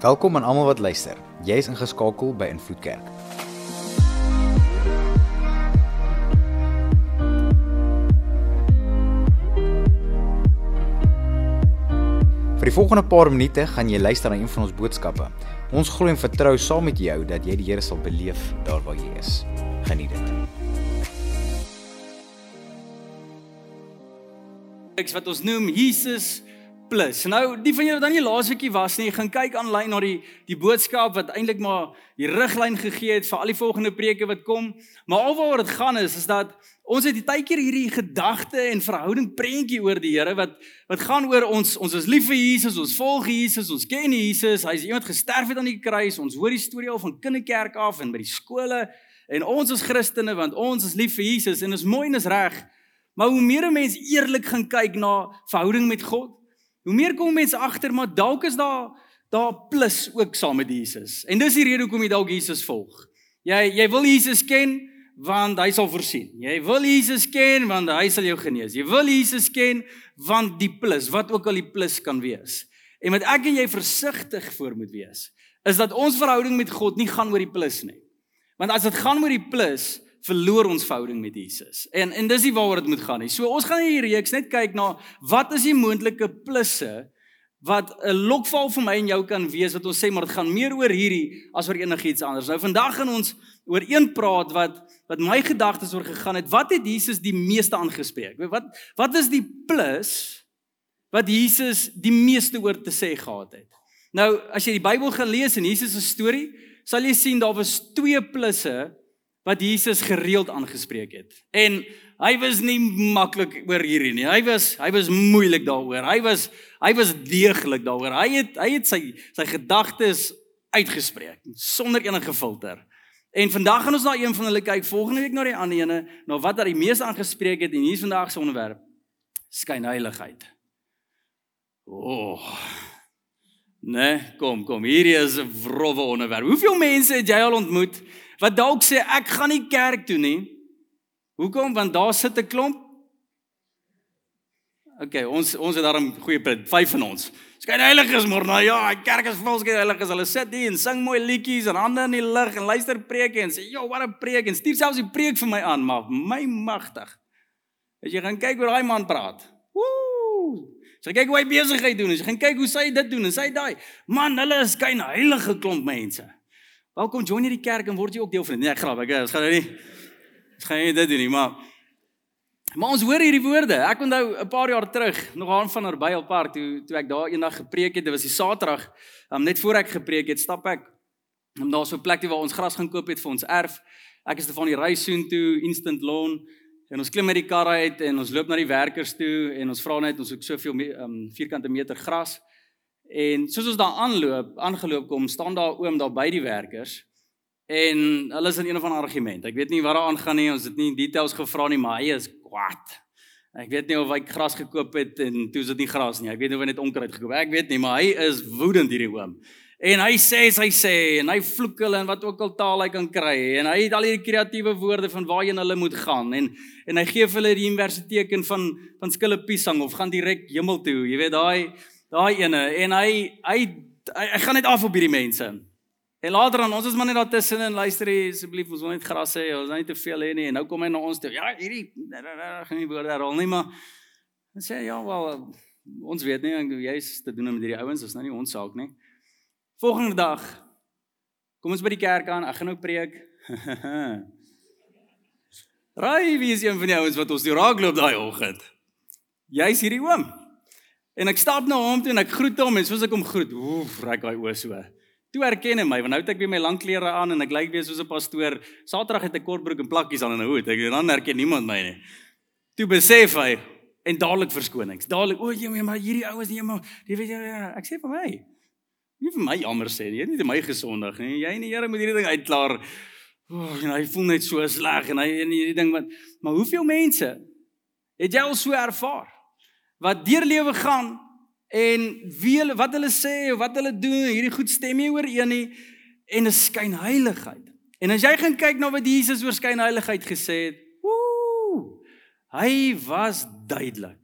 Welkom aan almal wat luister. Jy is ingeskakel by Invloed Kerk. Vir die volgende paar minute gaan jy luister na een van ons boodskappe. Ons glo en vertrou saam met jou dat jy die Here sal beleef daar waar jy is. Geniet dit. Ek wat ons noem Jesus plus. Nou, die van julle wat dan nie laasweekie was nie, gaan kyk aanlyn na die die boodskap wat eintlik maar die riglyn gegee het vir al die volgende preke wat kom. Maar alwaar dit gaan is is dat ons het die tydkeer hierdie gedagte en verhouding prentjie oor die Here wat wat gaan oor ons ons is lief vir Jesus, ons volg Jesus, ons ken Jesus. Hy's iemand gesterf het aan die kruis. Ons hoor die storie al van kinderkerk af en by die skole en ons is Christene want ons is lief vir Jesus en is mooi en is reg. Maar hoe meer 'n mens eerlik gaan kyk na verhouding met God, Hoe meer kom mense agter maar dalk is daar daar plus ook saam met Jesus. En dis die rede hoekom jy dalk Jesus volg. Jy jy wil Jesus ken want hy sal voorsien. Jy wil Jesus ken want hy sal jou genees. Jy wil Jesus ken want die plus, wat ook al die plus kan wees. En wat ek en jy versigtig voor moet wees, is dat ons verhouding met God nie gaan oor die plus nie. Want as dit gaan oor die plus, verloor ons verhouding met Jesus. En en dis nie waaroor dit moet gaan nie. So ons gaan hierdie reeks net kyk na wat is die moontlike plusse wat 'n lokval vir my en jou kan wees wat ons sê maar dit gaan meer oor hierdie as oor enigiets anders. Nou vandag gaan ons oor een praat wat wat my gedagtes oor gegaan het. Wat het Jesus die meeste aangespreek? Wat wat is die plus wat Jesus die meeste oor te sê gehad het? Nou as jy die Bybel gaan lees en Jesus se storie, sal jy sien daar was twee plusse wat Jesus gereeld aangespreek het. En hy was nie maklik oor hierdie nie. Hy was hy was moeilik daaroor. Hy was hy was deeglik daaroor. Hy het hy het sy sy gedagtes uitgespreek sonder enige filter. En vandag gaan ons na een van hulle kyk. Volgende week na die ander ene, na wat hy die mees aangespreek het en hier is vandag se onderwerp: skynheiligheid. O. Oh. Nee, kom, kom. Hierdie is 'n wrowwe onderwerp. Hoeveel mense het jy al ontmoet wat dalk sê ek gaan nie kerk toe nie. Hoekom? Want daar sit 'n klomp. OK, ons ons het daarom goeie punt, vyf van ons. Skyn heilig is môre. Nou ja, kerk is vol skyn heilig is. Hulle sit hier en sing mooi liedjies en hande in die lug en luister preke en sê, "Jo, wat 'n preek." En stuur selfs die preek vir my aan, maar my magtig. As jy gaan kyk hoe daai man praat. Woe! Sy kyk hoe hy besigheid doen. Sy gaan kyk hoe sy dit doen en sy daai. Man, hulle is skyn heilige klomp mense. Welkom join hierdie kerk en word jy ook deel van dit. Nee, ek grap, ek gaan nou nie ek gaan nie dit doen nie, maar maar ons hoor hierdie woorde. Ek onthou 'n paar jaar terug, nog aan van Arbeel Park toe toe ek daar eendag gepreek het. Dit was die Saterdag. Um, net voor ek gepreek het, stap ek om daar so 'n plek te waar ons gras gaan koop het vir ons erf. Ek is te van die ry soen toe Instant Lawn en ons klim met die kar uit en ons loop na die werkers toe en ons vra net ons soek soveel um, vierkante meter gras. En soos ons daar aanloop, aangeloop kom, staan daar oom daar by die werkers. En hulle is in een of ander argument. Ek weet nie wat daar aangaan nie. Ons het nie details gevra nie, maar hy is kwaad. Ek weet nie of hy gras gekoop het en toe is dit nie gras nie. Ek weet nie of hy net onkruid gekoop het. Ek weet nie, maar hy is woedend hierdie oom. En hy sê hy sê en hy vloek hulle en wat ook al taal hy kan kry en hy het al hierdie kreatiewe woorde van waarheen hulle moet gaan en en hy gee vir hulle die universiteiteken van van skille pisang of gaan direk hemel toe. Jy weet daai daai ene en hy hy hy, hy gaan net af op hierdie mense. En later dan ons is maar net daar tussen en luister asseblief ons wil net gras hê, ons wil nie te veel hê nie en nou kom hy na ons toe. Ja, hierdie gaan nie woorde herhaal nie, maar dan sê ja, wel ons weet nie jy's te doen met hierdie ouens, is nou nie ons saak nie. Volgende dag kom ons by die kerk aan, ek gaan nou preek. Raai, wie is een van die ouens wat ons die raak loop daai oggend? Jy's hierdie oom. En ek stap na hom toe en ek groet hom en soos ek hom groet, oef, reik hy oë so. Toe herken hy my, want nou het ek weer my lang klere aan en ek lyk weer soos 'n pastoor. Saterdag het ek kortbroek en plakkies aan en 'n hoed. Ek dan herken niemand my nie. Toe besef hy en dadelik verskonings. Dadelik, o, jy maar hierdie oues nie maar, jy weet jy ek sê vir my. Nie vir my jammer sê nie, jy het nie my gesondig nie. Jy en die Here moet hierdie ding uitklaar. Oh, jy hy voel net so sleg en hy en hierdie ding wat maar hoeveel mense het jy al so ervaar? Wat deur lewe gaan en wie hulle wat hulle sê of wat hulle doen, hierdie goed stem nie ooreen nie en 'n skynheiligheid. En as jy gaan kyk na wat Jesus oor skynheiligheid gesê het, woe, hy was duidelik.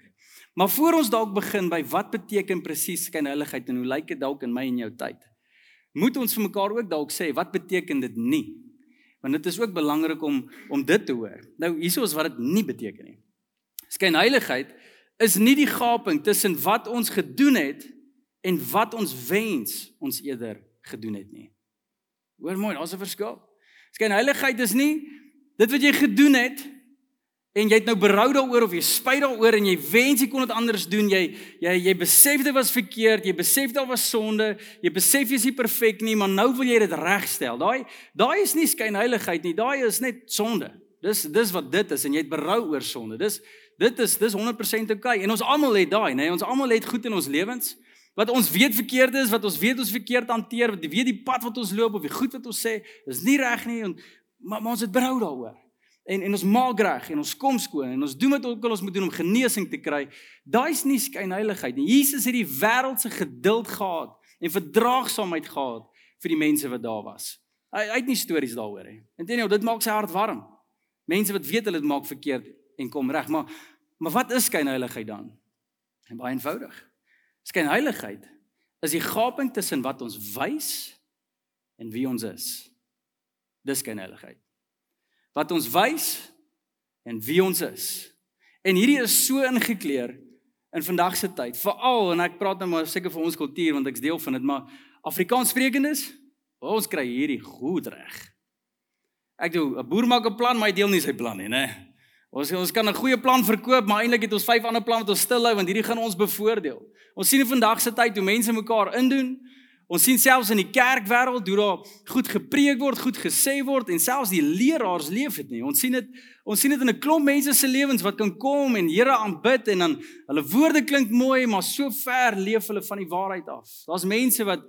Maar voor ons dalk begin by wat beteken presies skynheiligheid en hoe lyk dit dalk in my en jou tyd? moet ons vir mekaar ook dalk sê wat beteken dit nie? Want dit is ook belangrik om om dit te hoor. Nou hieso is wat dit nie beteken nie. Skynheiligheid is nie die gaping tussen wat ons gedoen het en wat ons wens ons eerder gedoen het nie. Hoor mooi, daar's 'n verskil. Skynheiligheid is nie dit wat jy gedoen het en jy het nou berou daaroor of jy spyt daaroor en jy wens jy kon dit anders doen jy jy jy besef dit was verkeerd jy besef daar was sonde jy besef jy is nie perfek nie maar nou wil jy dit regstel daai daai is nie skynheiligheid nie daai is net sonde dis dis wat dit is en jy het berou oor sonde dis dit is dis 100% oké okay. en ons almal het daai nê ons almal het goed in ons lewens wat ons weet verkeerd is wat ons weet ons verkeerd hanteer wat weet die pad wat ons loop of die goed wat ons sê is nie reg nie en maar, maar ons het berou daaroor en en ons maak reg en ons kom skoon en ons doen wat ook al ons moet doen om genesing te kry. Daai's nie skynheiligheid nie. Jesus het die wêreld se geduld gehad en verdraagsaamheid gehad vir die mense wat daar was. Hy, hy het nie stories daaroor nie. Inteendeel, dit maak sy hart warm. Mense wat weet hulle maak verkeerd en kom reg, maar maar wat is skynheiligheid dan? En baie eenvoudig. Skynheiligheid is die gaping tussen wat ons wys en wie ons is. Dis skynheiligheid wat ons wys en wie ons is. En hierdie is so ingekleer in vandag se tyd, veral en ek praat nou maar seker vir ons kultuur want ek's deel van dit, maar Afrikaanssprekendes, ons kry hierdie goed reg. Ek doen 'n boer maak 'n plan, maar hy deel nie sy plan nie, né? Ons ons kan 'n goeie plan verkoop, maar eintlik het ons vyf ander planne wat ons stil hou want hierdie gaan ons bevoordeel. Ons sien vandag se tyd hoe mense mekaar indoen. Ons sien selfs in die kerkwêreld hoe daar goed gepreek word, goed gesê word en selfs die leraars leef dit nie. Ons sien dit ons sien dit in 'n klomp mense se lewens wat kan kom en Here aanbid en dan hulle woorde klink mooi, maar so ver leef hulle van die waarheid af. Daar's mense wat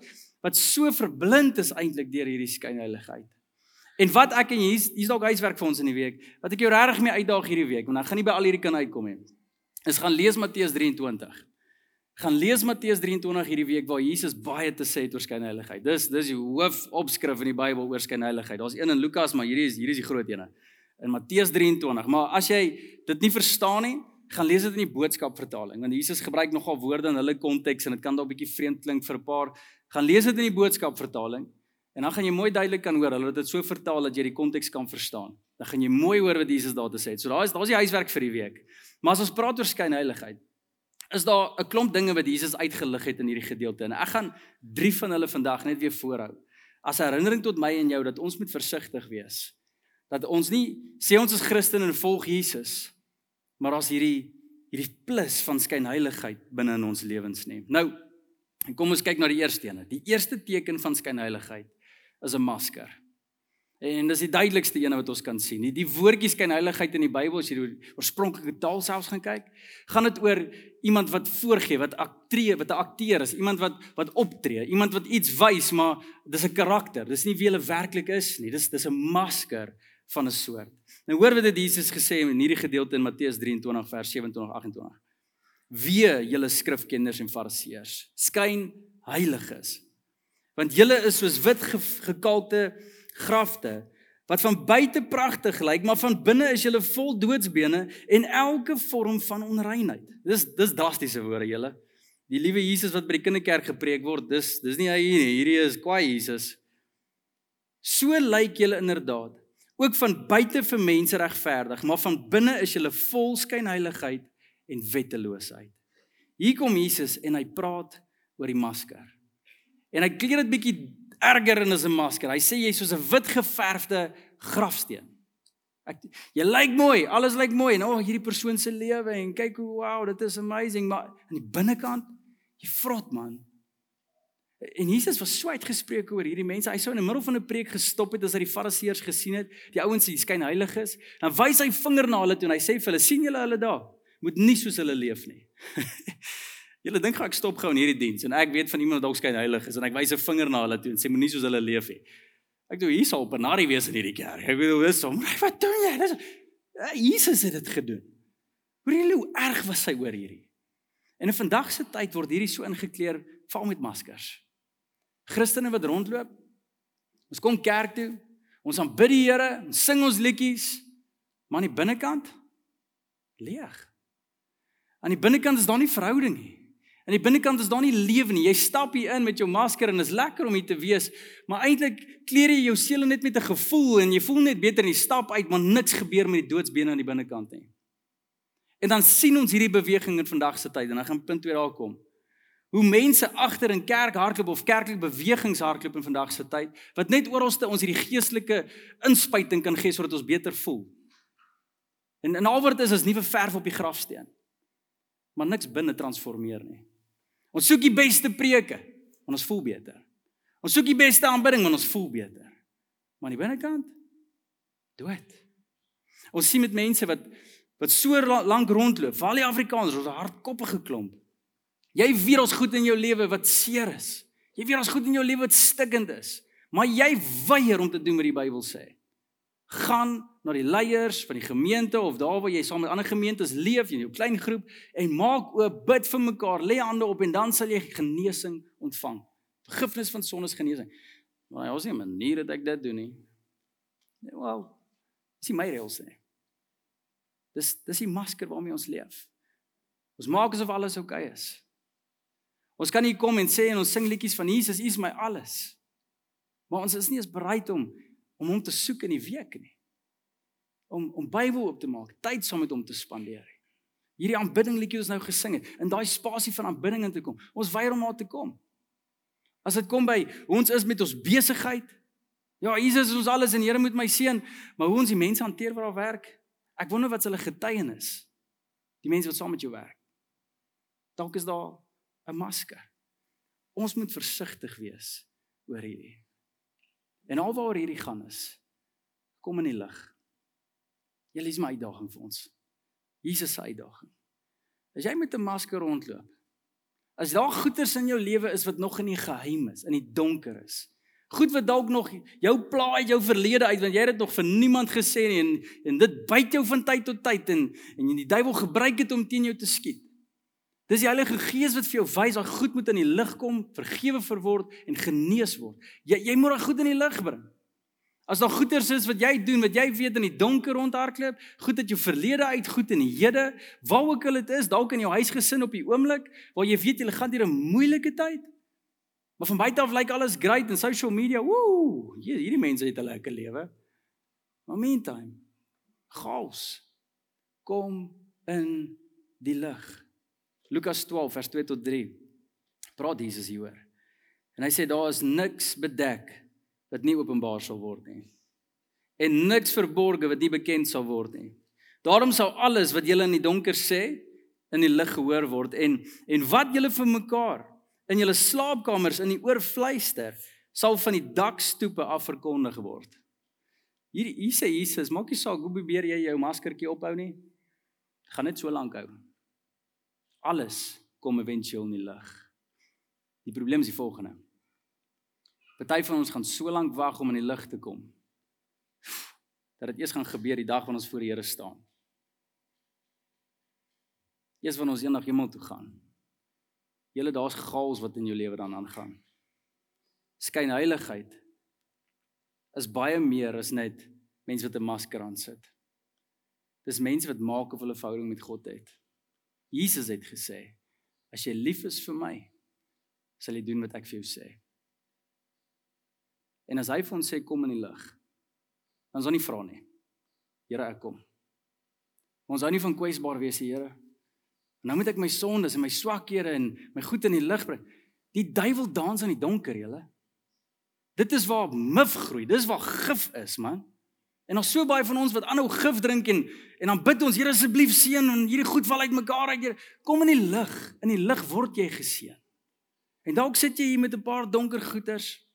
wat so verblind is eintlik deur hierdie skynheiligheid. En wat ek en hier's hier's dalk huiswerk vir ons in die week. Wat ek jou regtig mee uitdaag hierdie week, want ek gaan nie by al hierdie kan uitkom nie. Is gaan lees Matteus 23 gaan lees Matteus 23 hierdie week waar Jesus baie te sê het oor skynheiligheid. Dis dis die hoofopskrif in die Bybel oor skynheiligheid. Daar's een in Lukas, maar hierdie is hierdie is die groot een. In Matteus 23. Maar as jy dit nie verstaan nie, gaan lees dit in die boodskap vertaling want Jesus gebruik nogal woorde in hulle konteks en dit kan dalk 'n bietjie vreemd klink vir 'n paar. Gaan lees dit in die boodskap vertaling en dan gaan jy mooi duidelik kan hoor. Hulle het dit so vertaal dat jy die konteks kan verstaan. Dan gaan jy mooi hoor wat Jesus daar te sê het. So daar's daar's die huiswerk vir die week. Maar as ons praat oor skynheiligheid, is daar 'n klomp dinge wat Jesus uitgelig het in hierdie gedeelte en ek gaan drie van hulle vandag net weer voorhou. As herinnering tot my en jou dat ons moet versigtig wees. Dat ons nie sê ons is Christen en volg Jesus, maar as hierdie hierdie plus van skynheiligheid binne in ons lewens nie. Nou, kom ons kyk na die eerste een. Die eerste teken van skynheiligheid is 'n masker. En dis die duidelikste een wat ons kan sien. Die, die woordjies kan heiligheid in die Bybel as jy die oorspronklike taal selfs gaan kyk, gaan dit oor iemand wat voorgee, wat aktee, wat 'n akteur is, iemand wat wat optree, iemand wat iets wys, maar dis 'n karakter. Dis nie wie hulle werklik is nie. Dis dis 'n masker van 'n soort. Nou hoor wat dit Jesus gesê in hierdie gedeelte in Matteus 23 vers 27 28. Wee julle skrifkenners en fariseërs, skyn heilig is. Want julle is soos wit gekalkte grafte wat van buite pragtig lyk, maar van binne is julle vol doodsbene en elke vorm van onreinheid. Dis dis drastiese woorde julle. Die liewe Jesus wat by die kinderkerk gepreek word, dis dis nie hy nie, hierdie is kwaai Jesus. So lyk julle inderdaad. Ook van buite vir mense regverdig, maar van binne is julle vol skynheiligheid en wetteloosheid. Hier kom Jesus en hy praat oor die masker. En hy kleer dit bietjie erger en is 'n masker. Hy sê jy's soos 'n wit geverfde grafsteen. Ek jy lyk mooi, alles lyk mooi en o, oh, hierdie persoon se lewe en kyk hoe wow, dit is amazing, maar aan die binnekant jy vrot man. En Jesus was so uitgespreek oor hierdie mense. Hy sou in die middel van 'n preek gestop het as hy die fariseërs gesien het, die ouens wat skyn heilig is, dan wys hy vinger na hulle toe en hy sê vir hulle, sien julle hulle daar? Moet nie soos hulle leef nie. Julle dink ek stop gou in hierdie diens en ek weet van iemand wat dalk skyn heilig is en ek wys 'n vinger na hulle toe en sê moenie soos hulle leef nie. Ek doen hier sal benari wees in hierdie kerk. Ek bedoel dis om wat doen jy? Dis eh, Jesus het dit gedoen. Hoor jy hoe erg was hy oor hierdie? En in vandag se tyd word hierdie so ingekleer val met maskers. Christene wat rondloop. Ons kom kerk toe. Ons aanbid die Here, ons sing ons liedjies, maar aan die binnekant leeg. Aan die binnekant is daar nie verhouding nie. Aan die binnekant is daar nie lewe nie. Jy stap hier in met jou masker en is lekker om hier te wees, maar eintlik kleer jy jou siel net met 'n gevoel en jy voel net beter en jy stap uit, maar niks gebeur met die doodsbene aan die binnekant nie. En dan sien ons hierdie beweging in vandag se tyd en dan gaan punt 2 daar kom. Hoe mense agter in kerk hardloop of kerklike bewegings hardloop in vandag se tyd wat net oralste ons hierdie geestelike inspuiting kan gee sodat ons beter voel. En en al wat is is nuwe verf op die grafsteen. Maar niks binne transformeer nie. Ons soek die beste preke, want ons voel beter. Ons soek die beste aanbidding, want ons voel beter. Maar aan die binnekant dood. Ons sien met mense wat wat so lank rondloop, veral die Afrikaners, ons hardkoppige klomp. Jy weet ons goed in jou lewe wat seer is. Jy weet ons goed in jou lewe wat stikkend is. Maar jy weier om te doen wat die Bybel sê. Gaan na die leiers van die gemeente of daar waar jy saam met ander gemeentes leef in jou klein groep en maak oop, bid vir mekaar, lê hande op en dan sal jy genesing ontvang. Vergifnis van sondes genesing. Maar ons nie 'n manier dat ek dit doen nie. Nee, wel. Dis my reëls nie. Dis dis die masker waarmee ons leef. Ons maak asof alles oukei okay is. Ons kan nie kom en sê en ons sing liedjies van Jesus, U is my alles. Maar ons is nie eens bereid om om hom te soek in die week nie om om Bybel oop te maak, tyd saam met hom te spandeer. Hierdie aanbidding liedjie ons nou gesing het, in daai spasie van aanbidding in te kom. Ons weier om daar te kom. As dit kom by ons is met ons besigheid. Ja, Jesus is ons alles en Here moet my seën, maar hoe ons die mense hanteer wat daar werk. Ek wonder wat hulle getuienis. Die mense wat saam met jou werk. Dalk is daar 'n masker. Ons moet versigtig wees oor hierdie. En alwaar hierdie gaan is, kom in die lig. Julle is my uitdaging vir ons. Jesus se uitdaging. As jy met 'n masker rondloop, as daar goeters in jou lewe is wat nog in die geheim is, in die donker is. Goed wat dalk nog jou pla uit jou verlede uit want jy het dit nog vir niemand gesê nie en en dit byt jou van tyd tot tyd en en die duiwel gebruik dit om teen jou te skiet. Dis die Heilige Gees wat vir jou wys dat goed moet in die lig kom, vergewe verword en genees word. Jy jy moet daai goed in die lig bring. As daar goeters is wat jy doen, wat jy weet in die donker rondhardloop, goed dat jou verlede uit goed in die hede, waar ook al dit is, dalk in jou huisgesin op die oomblik, waar jy weet jy gaan deur 'n moeilike tyd. Maar van buite af lyk alles great en social media, woew, hierdie mense het 'n lekker lewe. Maar meantime, chaos kom in die lig. Lukas 12 vers 2 tot 3. Praat Jesus hieroor. En hy sê daar is niks bedek wat nie openbaar sal word nie. En niks verborge wat nie bekend sal word nie. Daarom sal alles wat julle in die donker sê in die lig gehoor word en en wat julle vir mekaar in julle slaapkamers in die oor fluister sal van die dakstoepe af verkondig word. Hier hier sê Jesus, maak nie saak hoe probeer jy jou maskertjie ophou nie. Gaan net so lank hou. Alles kom éventueel in die lig. Die probleem is die volgende. Party van ons gaan so lank wag om in die lig te kom. Dat dit eers gaan gebeur die dag wanneer ons voor die Here staan. Eers wanneer ons eendag hemel toe gaan. Julle daar's gaals wat in jou lewe dan aangaan. Skyn heiligheid is baie meer as net mense wat 'n masker aan sit. Dis mense wat maak of hulle verhouding met God het. Jesus het gesê: "As jy lief is vir my, sal jy doen wat ek vir jou sê." En as hy vir ons sê kom in die lig, dan is ons nie vra nie. Here, ek kom. Ons hou nie van kwesbaar wees, Here. Nou moet ek my sondes en my swakhede en my goed in die lig bring. Die duiwel dans in die donker, julle. Dit is waar mif groei. Dis waar gif is, man. En ons so baie van ons wat aanhou gif drink en en dan bid ons, Here asseblief seën en hierdie goed val uitmekaar uit, Here. Kom in die lig. In die lig word jy geseën. En dalk sit jy hier met 'n paar donker goeters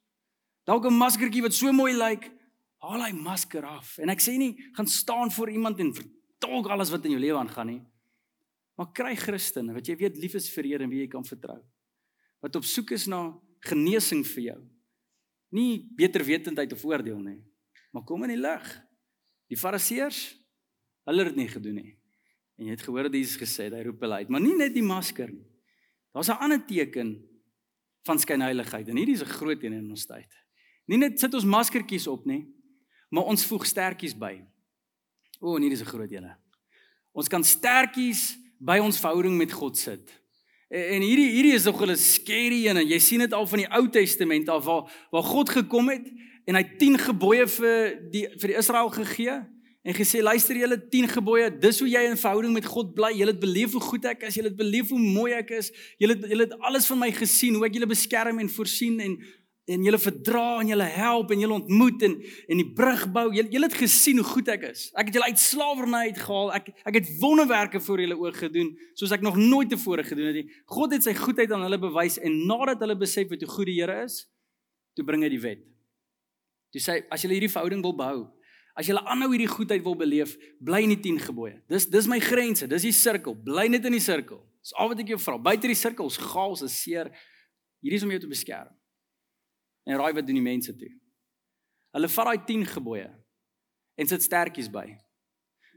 Dalk 'n maskertjie wat so mooi lyk, haal hy masker af. En ek sê nie gaan staan voor iemand en vertolk alles wat in jou lewe aangaan nie. Maar kry Christen wat jy weet lief is vir Here en wie jy kan vertrou. Wat op soek is na genesing vir jou. Nie beter wetendheid of oordeel nie, maar kom in die lig. Die Fariseërs, hulle het dit nie gedoen nie. En jy het gehoor dat Jesus gesê het hy roep hulle uit, maar nie net die masker nie. Daar's 'n ander teken van skynheiligheid en hierdie is 'n groot een in ons tyd. Nie net sit ons maskertjies op nie, maar ons voeg stertjies by. O, nee, dis 'n groot ene. Ons kan stertjies by ons verhouding met God sit. En hierdie hierdie is nog 'n scary een en jy sien dit al van die Ou Testament af waar waar God gekom het en hy 10 gebooie vir die vir die Israel gegee en gesê luister julle 10 gebooie dis hoe jy in verhouding met God bly jy het beleef hoe goed ek is jy het beleef hoe mooi ek is jy het jy het alles van my gesien hoe ek julle beskerm en voorsien en en julle verdra en julle help en julle ontmoet en en die brug bou. Julle julle het gesien hoe goed ek is. Ek het julle uit slawerny uitgehaal. Ek ek het wonderwerke voor julle oë gedoen soos ek nog nooit tevore gedoen het nie. God het sy goedheid aan hulle bewys en nadat hulle besef het hoe goed die Here is, toe bring hy die wet. Toe sê as julle hierdie verhouding wil behou, as julle aanhou hierdie goedheid wil beleef, bly in die 10 gebooie. Dis dis my grense, dis die sirkel. Bly net in die sirkel. Dis al wat ek jou vra. Buite die sirkel is chaos, is seer. Hierdie is om jou te beskerm. En raai wat doen die mense toe? Hulle vat daai 10 gebooie en sit stertjies by.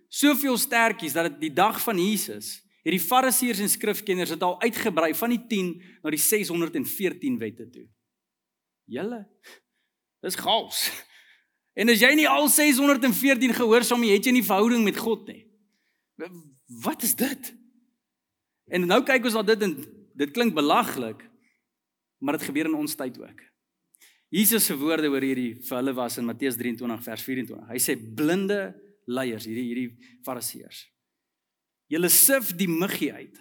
Soveel stertjies dat dit die dag van Jesus, hierdie fariseërs en skrifkenners het al uitgebrei van die 10 na die 614 wette toe. Julle dis chaos. En as jy nie al 614 gehoorsaam het jy nie verhouding met God nie. Wat is dit? En nou kyk ons na dit en dit klink belaglik, maar dit gebeur in ons tyd ook. Jesus se woorde oor hierdie vir hulle was in Matteus 23 vers 24. Hy sê blinde leiers, hierdie hierdie fariseërs. Julle sif die muggie uit,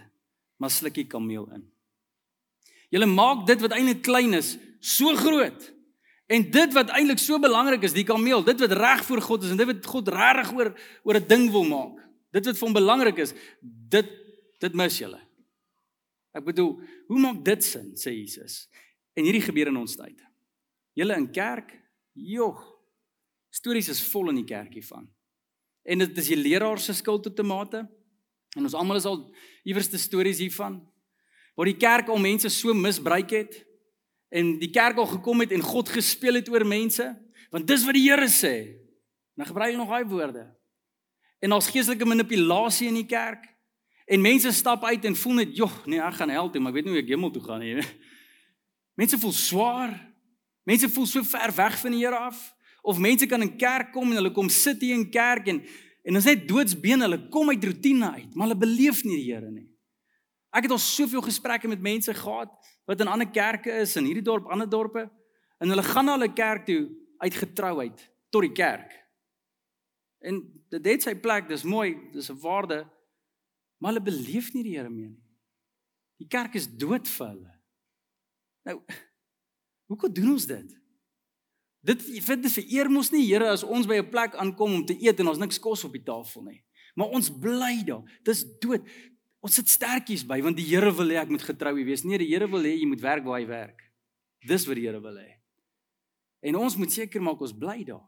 maar sluk die kameel in. Julle maak dit wat eintlik klein is, so groot. En dit wat eintlik so belangrik is, die kameel, dit wat reg voor God is en dit wat God regtig oor oor 'n ding wil maak. Dit wat vir hom belangrik is, dit dit mis julle. Ek bedoel, hoe maak dit sin, sê Jesus? En hierdie gebeur in ons tyd. Julle in kerk, jog. Stories is vol in die kerkie van. En dit is die leraar se skuld tot 'n mate. En ons almal is al iewerste stories hiervan waar die kerk al mense so misbruik het en die kerk al gekom het en God gespeel het oor mense, want dis wat die Here sê. Nou gebruik hy nog daai woorde. En ons geestelike manipulasie in die kerk en mense stap uit en voel net, "Jog, nee, ek gaan hel toe, maar ek weet nie hoe ek hemel toe gaan nie." Mense voel swaar, Mense voel so ver weg van die Here af of mense kan in kerk kom en hulle kom sit hier in kerk en en ons net doodsbeen hulle kom uit rotine uit, maar hulle beleef nie die Here nie. Ek het al soveel gesprekke met mense gehad wat in ander kerke is in hierdie dorp, ander dorpe en hulle gaan na hulle kerk toe uit getrouheid tot die kerk. En dit het sy plek, dis mooi, dis 'n waarde, maar hulle beleef nie die Here meer nie. Die kerk is dood vir hulle. Nou Hoekom doen ons dit? Dit vind dit vereer mos nie Here as ons by 'n plek aankom om te eet en ons niks kos op die tafel nie. Maar ons bly daar. Dis dood. Ons sit sterkies by want die Here wil hê ek moet getrou wees. Nee, die Here wil hê jy moet werk waar hy werk. Dis wat die Here wil hê. En ons moet seker maak ons bly daar.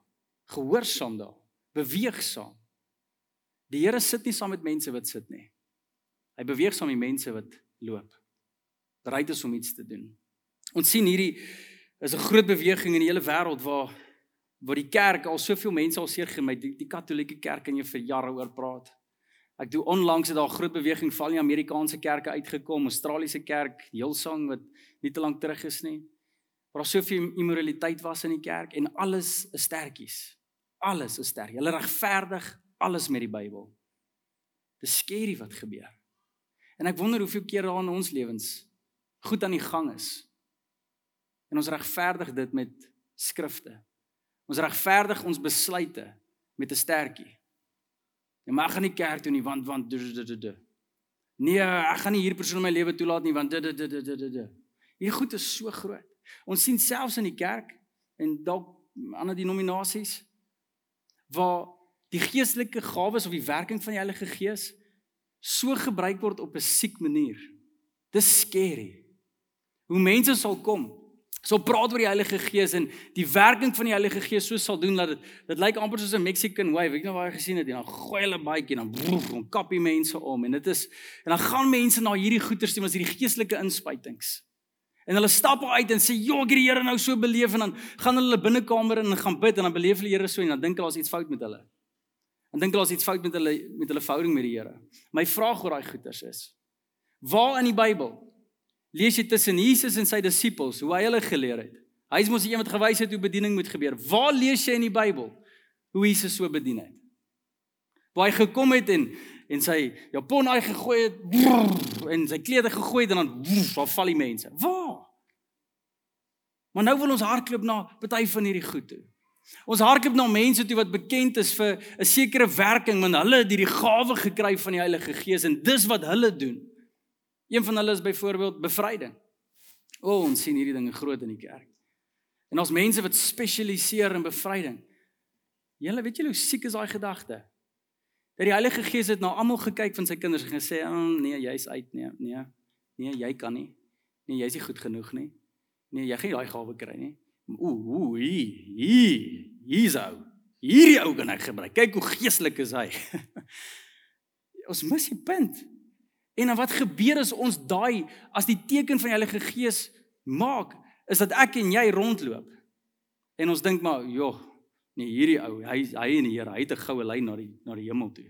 Gehoorsaam daar. Beweeg saam. Die Here sit nie saam met mense wat sit nie. Hy beweeg saam met mense wat loop. Bereid is om iets te doen. Ons sien hierdie is 'n groot beweging in die hele wêreld waar waar die kerk al soveel mense al seer gemei die, die katolieke kerk en jy vir jare oor praat. Ek doen onlangs het daar 'n groot beweging van die Amerikaanse kerke uitgekom, Australiese kerk, Hillsong wat nie te lank terug is nie. Waar daar soveel immoraliteit was in die kerk en alles is sterkies. Alles is sterk. Hulle regverdig alles met die Bybel. Dis skerry wat gebeur. En ek wonder hoeveel keer daar in ons lewens goed aan die gang is En ons regverdig dit met skrifte. Ons regverdig ons besluite met 'n stertjie. Jy mag gaan nie kerk toe nie want want. Nee, ek gaan nie hier persoon in my lewe toelaat nie want d d d d d d. Hier goed is so groot. Ons sien selfs in die kerk en dalk ander denominasies waar die geestelike gawes of die werking van die Heilige Gees so gebruik word op 'n siek manier. Dis scary. Hoe mense sal kom sal praat oor die Heilige Gees en die werking van die Heilige Gees so sal doen dat dit dit lyk amper soos 'n Mexican wave. Weet nou waar jy gesien het en dan gooi hulle baie en dan broef en kappie mense om en dit is en dan gaan mense na hierdie goeters toe as hierdie geestelike inspuitings. En hulle stap uit en sê, "Jo, ek het die Here nou so beleef" en dan gaan hulle binnekamer in en gaan bid en dan beleef hulle die Here so en dan dink hulle as iets fout met hulle. Dan dink hulle as iets fout met hulle met hulle verhouding met die Here. My vraag oor daai goeters is: Waar in die Bybel lees jy tussen Jesus en sy disippels hoe hy hulle geleer het. Hy is mos die een wat gewys het hoe bediening moet gebeur. Waar lees jy in die Bybel hoe Jesus so bedien het? waar hy gekom het en en sy japon hy gegooi het brrr, en sy klere gegooi het en dan waar val die mense. Waar? Maar nou wil ons hardloop na party van hierdie goed toe. Ons hardloop na mense toe wat bekend is vir 'n sekere werking, want hulle het hierdie gawe gekry van die Heilige Gees en dis wat hulle doen. Een van hulle is byvoorbeeld bevryding. O, ons sien hierdie dinge groot in die kerk. En ons mense wat spesialiseer in bevryding. Julle weet julle hoe siek is daai gedagte? Dat die Heilige Gees het na almal gekyk van sy kinders en gesê, oh, "Nee, jy's uit, nee, nee. Nee, jy kan nie. Nee, jy's nie goed genoeg nie. Nee, jy gaan nie daai gawe kry nie." Ooh, ooh, hier, hier, hier's ou. Hierdie ou kan ek gebruik. Kyk hoe geestelik is hy. ons mis die punt. En dan wat gebeur as ons daai as die teken van die Heilige Gees maak, is dat ek en jy rondloop. En ons dink maar, joh, nee, hierdie ou, hy hy en die Here, hy het 'n goue lyn na die na die hemel toe.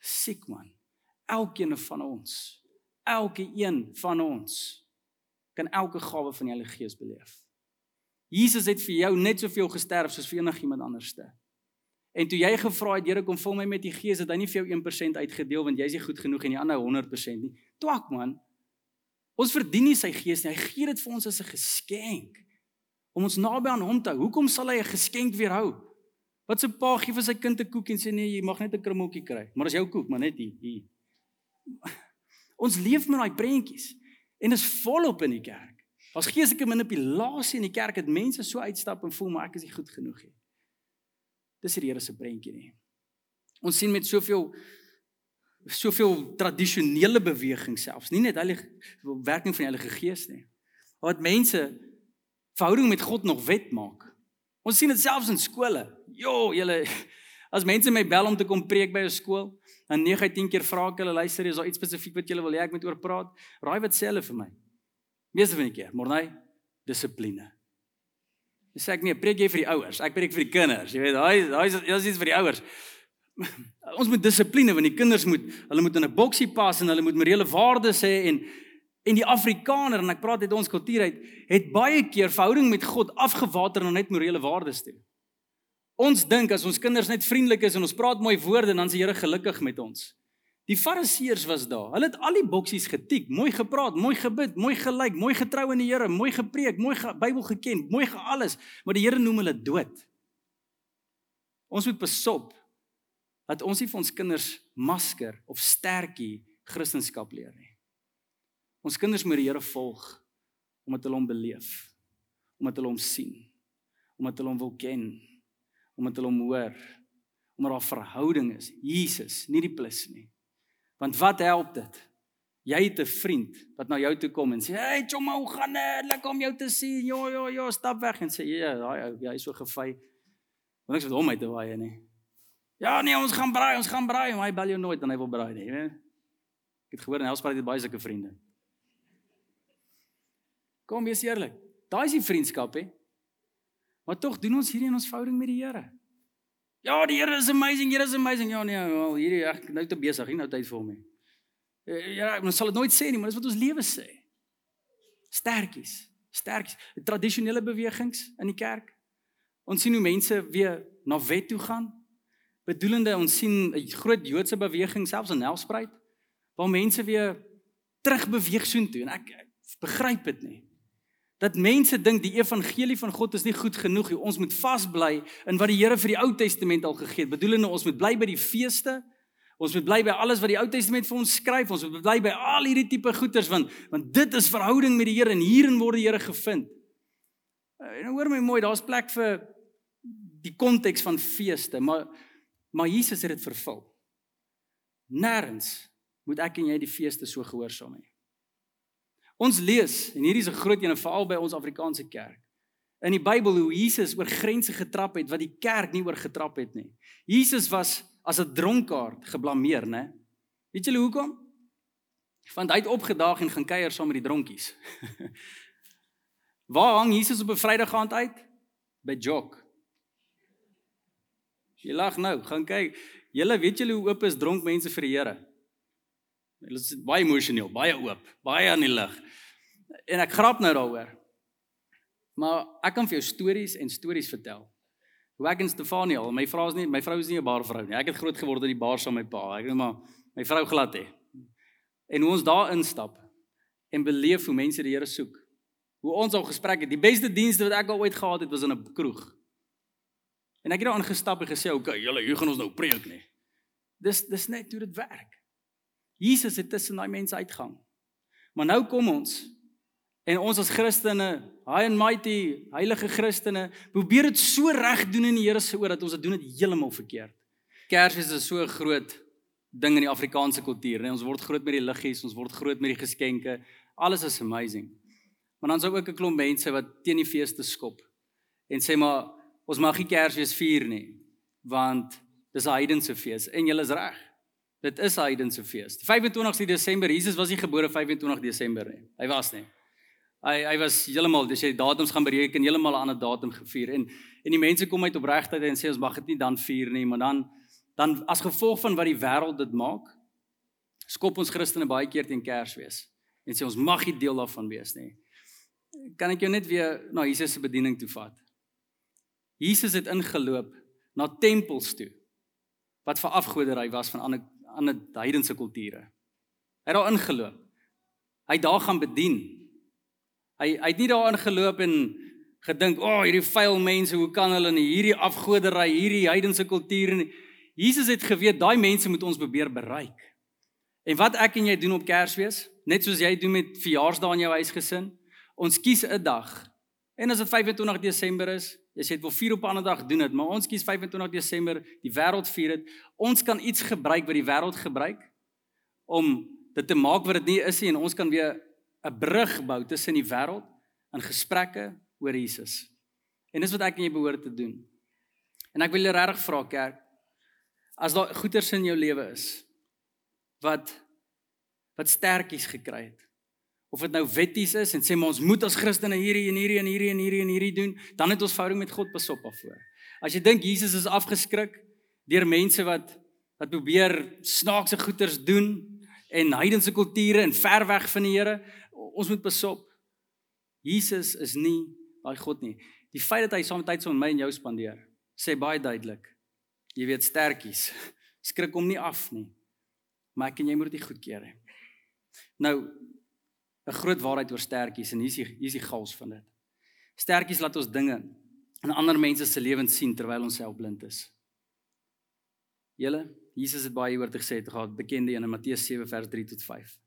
Siek man. Elkeen van ons, elke een van ons kan elke gawe van die Heilige Gees beleef. Jesus het vir jou net soveel gesterf soos vir enigiemand anderste. En toe jy gevra het, Here, kom vul my met die Gees, het hy nie vir jou 1% uitgedeel want jy's nie goed genoeg en die ander 100% nie. Twak man. Ons verdien nie sy Gees nie. Hy gee dit vir ons as 'n geskenk om ons naby aan hom te hou. Hoekom sal hy 'n geskenk weerhou? Wat 'n pa gee vir sy kind 'n koek en sê nee, jy mag net 'n krummeltjie kry. Maar as jou koek, maar net hier, hier. Ons leef met daai prentjies en is volop in die kerk. As geestelike manipulasie in die kerk het mense so uitstap en voel maar ek is nie goed genoeg nie. Dis die Here se prentjie nie. Ons sien met soveel soveel tradisionele beweging selfs, nie net heilige werking van die Heilige Gees nie. Wat mense verhouding met God nog wet maak. Ons sien dit selfs in skole. Jo, julle as mense my bel om te kom preek by 'n skool, dan 9 uit 10 keer vra ek hulle, luister, is daar iets spesifiek wat julle wil hê ek moet oor praat? Raai wat sê hulle vir my? Meeste van die keer, Morney, dissipline. Dis sê ek nee, preek jy vir die ouers. Ek preek vir die kinders. Jy weet, daai daai is iets vir die ouers. Ons moet dissipline want die kinders moet hulle moet in 'n boksie pas en hulle moet morele waardes hê en en die Afrikaner en ek praat uit ons kultuur uit het baie keer verhouding met God afgewater na net morele waardes toe. Ons dink as ons kinders net vriendelik is en ons praat mooi woorde dan is die Here gelukkig met ons. Die fariseërs was daar. Hulle het al die boksies getik, mooi gepraat, mooi gebid, mooi gelyk, mooi getrou in die Here, mooi gepreek, mooi ge Bybel geken, mooi ge alles, maar die Here noem hulle dood. Ons moet besop dat ons nie vir ons kinders masker of sterkie Christendom leer nie. Ons kinders moet die Here volg omdat hulle hom beleef, omdat hulle hom sien, omdat hulle hom wil ken, omdat hulle hom hoor, omdat daar 'n verhouding is. Jesus, nie die plus nie. Want wat help dit? Jy het 'n vriend wat na jou toe kom en sê, "Hey, chomma, hoe gaan dit? Lekker om jou te sien." Ja, ja, ja, stap weg en sê, "Ja, daai ou, hy is so gefy." Want ek sê hom uit te waai nie. Ja, nee, ons gaan braai, ons gaan braai, maar hy bel jou nooit en hy wil braai nie, weet? Ek het gehoor en Elspruit het baie sulke vriende. Kom, wees eerlik. Daai is die vriendskap, hè? Maar tog doen ons hierdie in ons verhouding met die Here. Ja, die Here is amazing, Here is amazing. Ja nee, wel hierdie ek nou te besig, nie nou tyd vir hom nie. Eh, ja, ons sal dit nooit sê nie, maar dis wat ons lewe sê. Sterkies, sterkies. Tradisionele bewegings in die kerk. Ons sien hoe mense weer na wet toe gaan. Bedoelende ons sien 'n groot Joodse beweging selfs in Nelspruit waar mense weer terugbeweeg soontoe en ek, ek begryp dit nie dat mense dink die evangelie van God is nie goed genoeg nie. Ons moet vasbly in wat die Here vir die Ou Testament al gegee het. Bedoelende ons moet bly by die feeste. Ons moet bly by alles wat die Ou Testament vir ons skryf. Ons moet bly by al hierdie tipe goeders want want dit is verhouding met die Here en hierin word die Here gevind. Eh, en hoor my mooi, daar's plek vir die konteks van feeste, maar maar Jesus het dit vervul. Nêrens moet ek en jy die feeste so gehoorsaam hê. Ons lees en hierdie is 'n groot een veral by ons Afrikaanse kerk. In die Bybel hoe Jesus oor grense getrap het wat die kerk nie oor getrap het nie. Jesus was as 'n dronkaard geblameer, né? Weet julle hoekom? Want hy het opgedaag en gaan kuier saam met die dronkies. Waar hang Jesus op 'n Vrydag aand uit? By Jok. Jy lag nou, gaan kyk. Julle weet julle hoe oop is dronk mense vir die Here? Hulle is baie emosioneel, baie oop, baie aan die lig. En ek grap nou daaroor. Maar ek kan vir jou stories en stories vertel Hoe ek en Stefanie my vrou is nie my vrou is nie 'n bar vrou nie. Ek het groot geword in die bar saam met my pa. Ek het maar my vrou glad hê. En hoe ons daar instap en beleef hoe mense die Here soek. Hoe ons al gespreek het. Die beste dienste wat ek al ooit gehad het was in 'n kroeg. En ek het daar aangestap en gesê, "Oké, okay, julle, hier gaan ons nou preek nie." Dis dis net hoe dit werk. Jesus het tussen daai mense uitgang. Maar nou kom ons en ons as Christene, high and mighty, heilige Christene, probeer dit so reg doen in die Here se oor dat ons dit doen dit heeltemal verkeerd. Kersfees is so groot ding in die Afrikaanse kultuur, nee, ons word groot met die liggies, ons word groot met die geskenke. Alles is amazing. Maar dan is ook 'n klomp mense wat teen die feeste skop en sê maar ons mag nie Kersfees vier nie want dis 'n heidense fees en jy is reg. Dit is 'n heidense fees. 25 Desember, Jesus was nie gebore 25 Desember nie. Hy was nie. Hy hy was heeltemal as jy datums gaan bereken heeltemal 'n ander datum gevier en en die mense kom uit opregtheid en sê ons mag dit nie dan vier nie, maar dan dan as gevolg van wat die wêreld dit maak, skop ons Christene baie keer teen Kersfees en sê ons mag nie deel daarvan wees nie kan ek jou net weer na Jesus se bediening toe vat. Jesus het ingeloop na tempels toe wat vir afgoderry was van ander ander heidense kulture. Hy het daar ingeloop. Hy het daar gaan bedien. Hy hy het nie daar ingeloop en gedink, "O, oh, hierdie vuil mense, hoe kan hulle in hierdie afgoderry, hierdie heidense kulture nie?" Jesus het geweet daai mense moet ons probeer bereik. En wat ek en jy doen op Kersfees, net soos jy doen met verjaarsdae in jou huisgesin, Ons kies 'n dag. En as dit 25 Desember is, jy sê dit wil vier op 'n ander dag doen dit, maar ons kies 25 Desember, die wêreld vier dit. Ons kan iets gebruik wat die wêreld gebruik om dit te maak wat dit nie is nie en ons kan weer 'n brug bou tussen die wêreld in gesprekke oor Jesus. En dis wat ek en jy behoort te doen. En ek wil julle regtig vra kerk, as daar goeters in jou lewe is wat wat sterkies gekry het of dit nou wetties is en sê maar ons moet as Christene hierdie en hierdie en hierdie en hierdie en hierdie doen, dan het ons verhouding met God besop af voor. As jy dink Jesus is afgeskrik deur mense wat wat probeer snaakse goeders doen en heidense kulture en ver weg van die Here, ons moet besop. Jesus is nie daai God nie. Die feit dat hy saam tyd so met my en jou spandeer, sê baie duidelik. Jy weet sterkies, skrik hom nie af nie. Maar ek en jy moet dit goedkeur. Nou, 'n groot waarheid oor sterkies en hier's die hier's die gals van dit. Sterkies laat ons dinge in ander mense se lewens sien terwyl ons self blind is. Julle, Jesus het baie oor te gesê te gehad, bekende een in Matteus 7 vers 3 tot 5.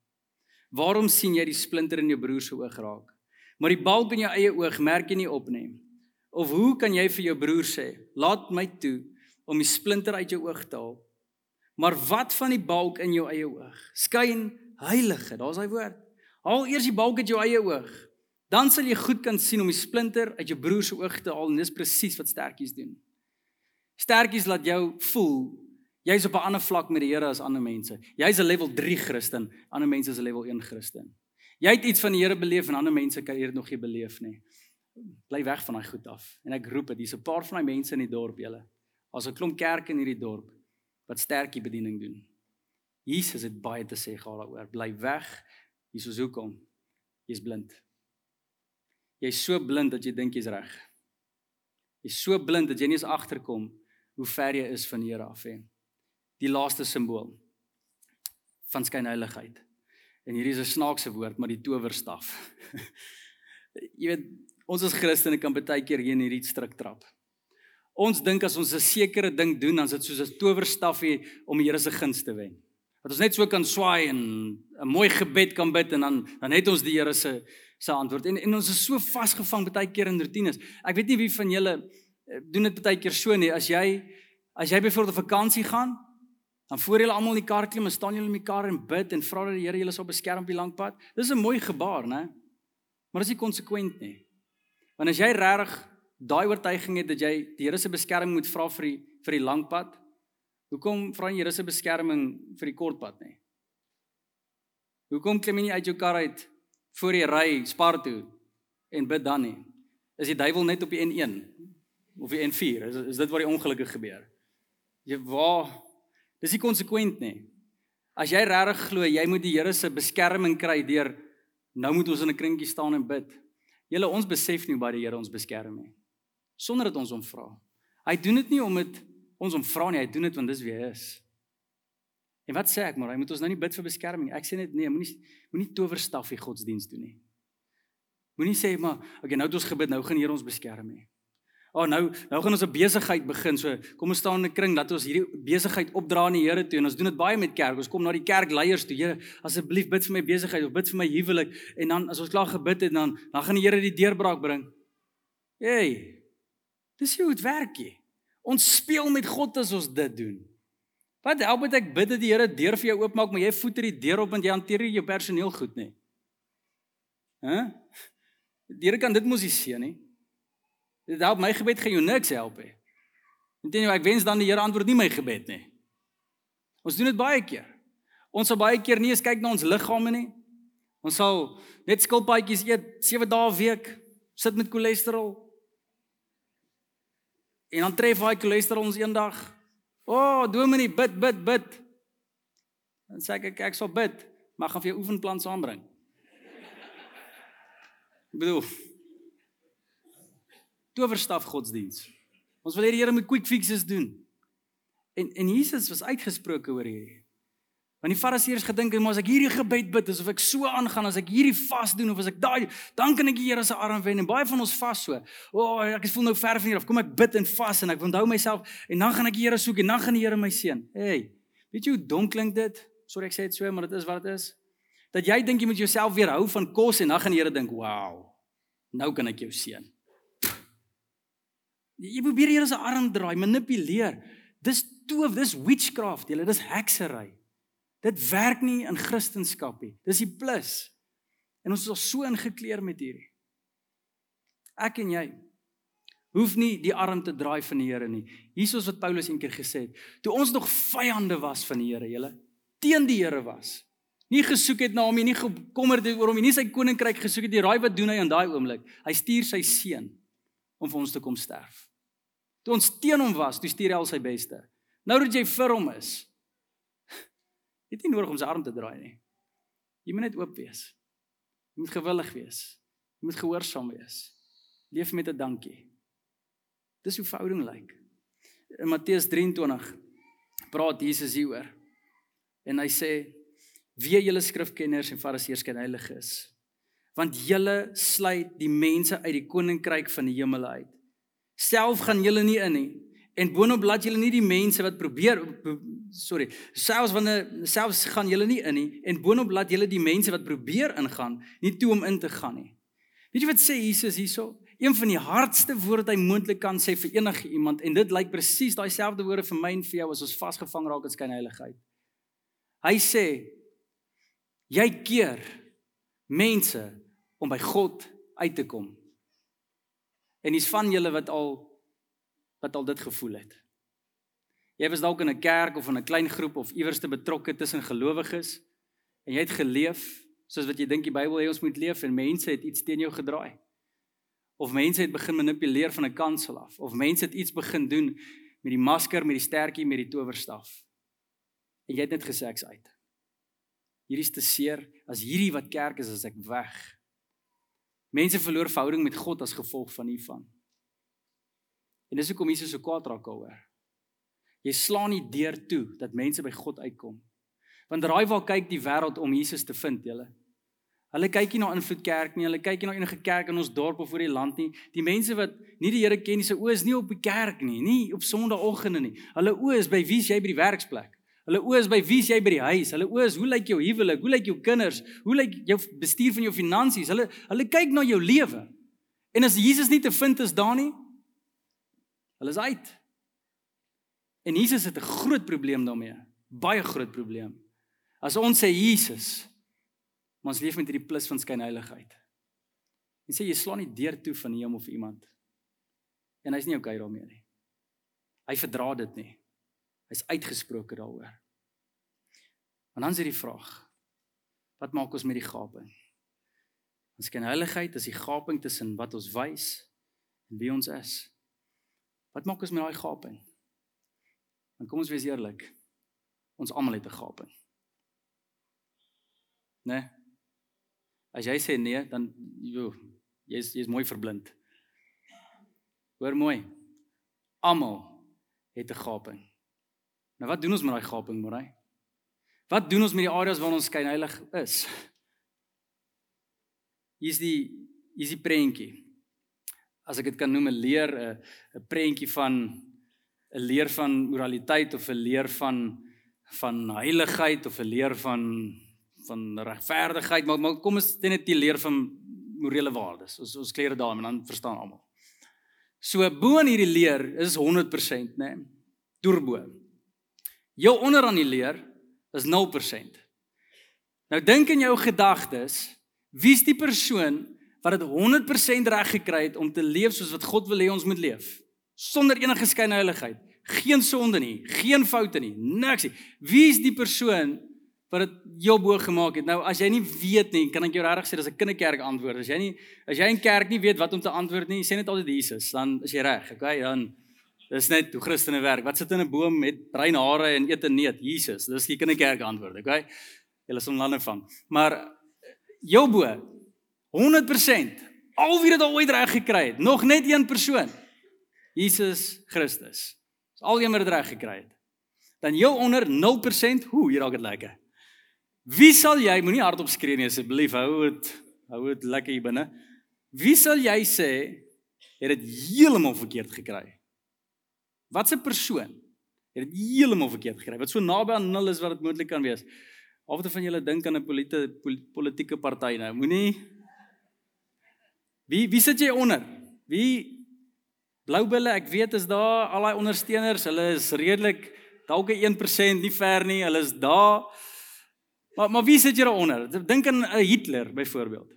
Waarom sien jy die splinter in jou broer se oog raak, maar die balk in jou eie oog merk jy nie op nie? Of hoe kan jy vir jou broer sê, "Laat my toe om die splinter uit jou oog te haal"? Maar wat van die balk in jou eie oog? Skyn heilige, daar's hy woord. Haal eers die balk uit jou eie oog. Dan sal jy goed kan sien om die splinter uit jou broer se oog te haal en dis presies wat sterkies doen. Sterkies laat jou voel jy's op 'n ander vlak met die Here as ander mense. Jy's 'n level 3 Christen, ander mense is 'n level 1 Christen. Jy het iets van die Here beleef en ander mense kan dit nog nie beleef nie. Bly weg van daai goed af. En ek roep dit, hier's 'n paar van daai mense in die dorp julle. As 'n klomp kerke in hierdie dorp wat sterkie bediening doen. Jesus het baie te sê gehad daaroor. Bly weg Hier is hoekom. Jy's blind. Jy's so blind dat jy dink jy's reg. Jy's so blind dat jy nie eens agterkom hoe ver jy is van die Here af hè. Die laaste simbool van skynheiligheid. En hierdie is 'n snaakse woord, maar die towerstaf. jy weet, ons as Christene kan baie keer hier in hierdie stryk trap. Ons dink as ons 'n sekere ding doen, dan is dit soos 'n towerstafie om die Here se guns te wen dat ons net so kan swaai en 'n mooi gebed kan bid en dan dan het ons die Here se se antwoord. En en ons is so vasgevang baie keer in rotines. Ek weet nie wie van julle eh, doen dit baie keer so nie. As jy as jy byvoorbeeld op vakansie gaan, dan voor julle almal in die kar klim staan julle in die kar en bid en vra dat die Here julle sal beskerm op die lang pad. Dis 'n mooi gebaar, né? Maar dis nie konsekwent nie. Want as jy regtig daai oortuiging het dat jy die Here se beskerming moet vra vir die vir die lang pad, Hoekom vra jy Here se beskerming vir die kortpad nê? Hoekom klim jy nie uit jou kar uit voor jy ry Spar toe en bid dan nie? Is die duiwel net op die N1 of die N4? Is is dit waar die ongelukke gebeur? Jy waar dis nie konsekwent nie. As jy regtig glo jy moet die Here se beskerming kry deur nou moet ons in 'n kringetjie staan en bid. Julle ons besef nie baie die Here ons beskerm nie. Sonder dat ons hom vra. Hy doen dit nie om dit ons om vra nie, hy doen dit want dis wie hy is. En wat sê ek maar, hy moet ons nou nie bid vir beskerming. Ek sê net nee, moenie moenie towerstafie godsdiens doen nie. Moenie sê maar, okay, nou het ons gebid, nou gaan die Here ons beskerm nie. Oh, nou nou gaan ons 'n besigheid begin. So kom ons staan in 'n kring dat ons hierdie besigheid opdra aan die Here toe en ons doen dit baie met kerk. Ons kom na die kerkleiers toe. Here, asseblief bid vir my besigheid of bid vir my huwelik en dan as ons klaar gebid het dan dan gaan die Here die deurbraak bring. Hey. Dis hoe dit werk hier. Ons speel met God as ons dit doen. Wat help dit ek bid dat die Here deur vir jou oopmaak, maar jy voet er die deur op want jy hanteer nie jou personeel goed nie. Hæ? Huh? Die Here kan dit mos nie sien nie. Dit help my gebed gaan jou niks help nie. Intendeel ek wens dan die Here antwoord nie my gebed nie. Ons doen dit baie keer. Ons sal baie keer nie eens kyk na ons liggame nie. Ons sal net skilpaadjies eet 7 dae 'n week, sit met cholesterol. En dan tref daai cholesterol ons eendag. O, oh, dominee, bid, bid, bid. Dan sê ek ek sal bid, maar gaan vir jou oefenplan saambring. Ek bedoel towerstaf godsdiens. Ons wil hê die Here moet quick fixes doen. En en Jesus was uitgesproke oor hierdie. Want die Fariseërs gedink het maar as ek hierdie gebed bid, asof ek so aangaan as ek hierdie vas doen of as ek daai, dan kan ek die Here se arm wen en baie van ons vas so. O, oh, ek voel nou ver van hier af. Kom ek bid en vas en ek onthou myself en dan gaan ek die Here soek en dan gaan die Here my seën. Hey, weet jy hoe donk klink dit? Sorry ek sê dit so, maar dit is wat dit is. Dat jy dink jy moet jouself weerhou van kos en dan gaan die Here dink, "Wow. Nou kan ek jou seën." Jy probeer die Here se arm draai, manipuleer. Dis toof, dis witchcraft, julle, dis heksery. Dit werk nie in Christendom nie. Dis die plus. En ons is al so ingekleer met hierdie. Ek en jy hoef nie die arm te draai van die Here nie. Hiersoos wat Paulus eendag gesê het, toe ons nog vyande was van die Here, julle, teen die Here was. Nie gesoek het na hom nie, nie gekommerd het oor hom nie, nie sy koninkryk gesoek het nie. Raai wat doen hy in daai oomblik? Hy stuur sy seun om vir ons te kom sterf. Toe ons teen hom was, toe stuur hy al sy beste. Nou dat jy vir hom is, het nie nodig om sy arm te draai nie. Jy moet net oop wees. Jy moet gewillig wees. Jy moet gehoorsaam wees. Leef met 'n dankie. Dis hoe verhouding lyk. In Matteus 23 praat Jesus hieroor. En hy sê: "Wie julle skrifkenners en fariseërs ken heilig is, want julle sluit die mense uit die koninkryk van die hemel uit." Self gaan julle nie in nie. En boonop laat julle nie die mense wat probeer sorry, selfs wanneer selfs gaan julle nie in nie en boonop laat julle die mense wat probeer ingaan nie toe om in te gaan nie. Weet jy wat sê Jesus hierso? Een van die hardste woorde hy moontlik kan sê vir enige iemand en dit lyk presies daai selfde woorde vir my en vir jou as ons vasgevang raak in skyn heiligheid. Hy sê jy keer mense om by God uit te kom. En dis van julle wat al wat al dit gevoel het. Jy was dalk in 'n kerk of in 'n klein groep of iewers te betrokke tussen gelowiges en jy het geleef soos wat jy dink die Bybel sê ons moet leef en mense het iets teen jou gedraai. Of mense het begin manipuleer van 'n kansel af of mense het iets begin doen met die masker, met die stertjie, met die towerstaf. En jy het net gesê ek's uit. Hierdie is te seer. As hierdie wat kerk is, as ek weg. Mense verloor verhouding met God as gevolg van hiervan. En dis hoekom Jesus so kwaad raak daaroor. Jy slaan nie deur toe dat mense by God uitkom. Want raai waar kyk die wêreld om Jesus te vind, julle? Hulle kyk nie na invloed kerk nie, hulle kyk nie na enige kerk in ons dorp of oor die land nie. Die mense wat nie die Here ken nie, se oë is nie op die kerk nie, nie op Sondagoggende nie. Hulle oë is by wie jy by die werksplek. Hulle oë is by wie jy by die huis. Hulle oë is hoe lyk jou huwelik? Hoe lyk jou kinders? Hoe lyk jou bestuur van jou finansies? Hulle hulle kyk na jou lewe. En as Jesus nie te vind is daar nie, hulle is uit. En Jesus het 'n groot probleem daarmee. Baie groot probleem. As ons sê Jesus, ons leef met hierdie plus van skynheiligheid. En sê jy slaan nie deur toe van hom of iemand. En hy's nie okay daarmee nie. Hy verdra dit nie. Hy's uitgesproke daaroor. En dan is dit die vraag: Wat maak ons met die gaping? Ons ken heiligheid as die gaping tussen wat ons wys en wie ons is. Wat maak ons met daai gaping? Dan kom ons wees eerlik. Ons almal het 'n gaping. Né? Nee? As jy sê nee, dan jo, jy's jy's mooi verblind. Hoor mooi. Almal het 'n gaping. Nou wat doen ons met daai gaping, Morai? Wat doen ons met die areas waar ons skyn heilig is? Hier's die hier's die prentjie. As ek dit kan noem 'n leer 'n 'n prentjie van 'n leer van moraliteit of 'n leer van van heiligheid of 'n leer van van regverdigheid, maar, maar kom ons net die leer van morele waardes. Ons ons kleer dit daar en dan verstaan almal. So bo in hierdie leer is 100%, né? Nee, Turbo. Jou onder aan die leer is 0%. Nou dink in jou gedagtes, wie's die persoon wat dit 100% reg gekry het om te leef soos wat God wil hê ons moet leef? Sonder enige skynheiligheid, geen sonde nie, geen foute nie, niks nie. Wie's die persoon wat dit heel bo gemaak het. Nou as jy nie weet nie, kan ek jou regtig sê dis 'n kinderkerk antwoord. As jy nie as jy in kerk nie weet wat om te antwoord nie, sê net altyd Jesus, dan is jy reg. Okay, dan dis net hoe Christene werk. Wat sit in 'n boom met bruin hare en eet 'n neut? Jesus. Dis die kinderkerk antwoord, okay? Julle sal lande vang. Maar jou bo 100% al wie dit al ooit reg gekry het, nog net een persoon. Jesus Christus. Dis al wie dit reg gekry het. Dan jou onder 0%, hoe hier raak dit lekker. Wie sal jy moenie hardop skree nie asseblief hou dit hou dit lekker hier binne. Wie sal jy sê het dit heeltemal verkeerd gekry? Wat 'n persoon het dit heeltemal verkeerd gekry? Wat so naby aan nul is wat dit moontlik kan wees. Alhoewel van julle dink aan 'n politi politieke party nou, moenie Wie wie sit jy onder? Wie Bloubulle, ek weet is daar al daai ondersteuners, hulle is redelik dalk 'n 1% nie ver nie. Hulle is daar. Maar maar wie sit jy daaronder? Dink aan 'n Hitler byvoorbeeld.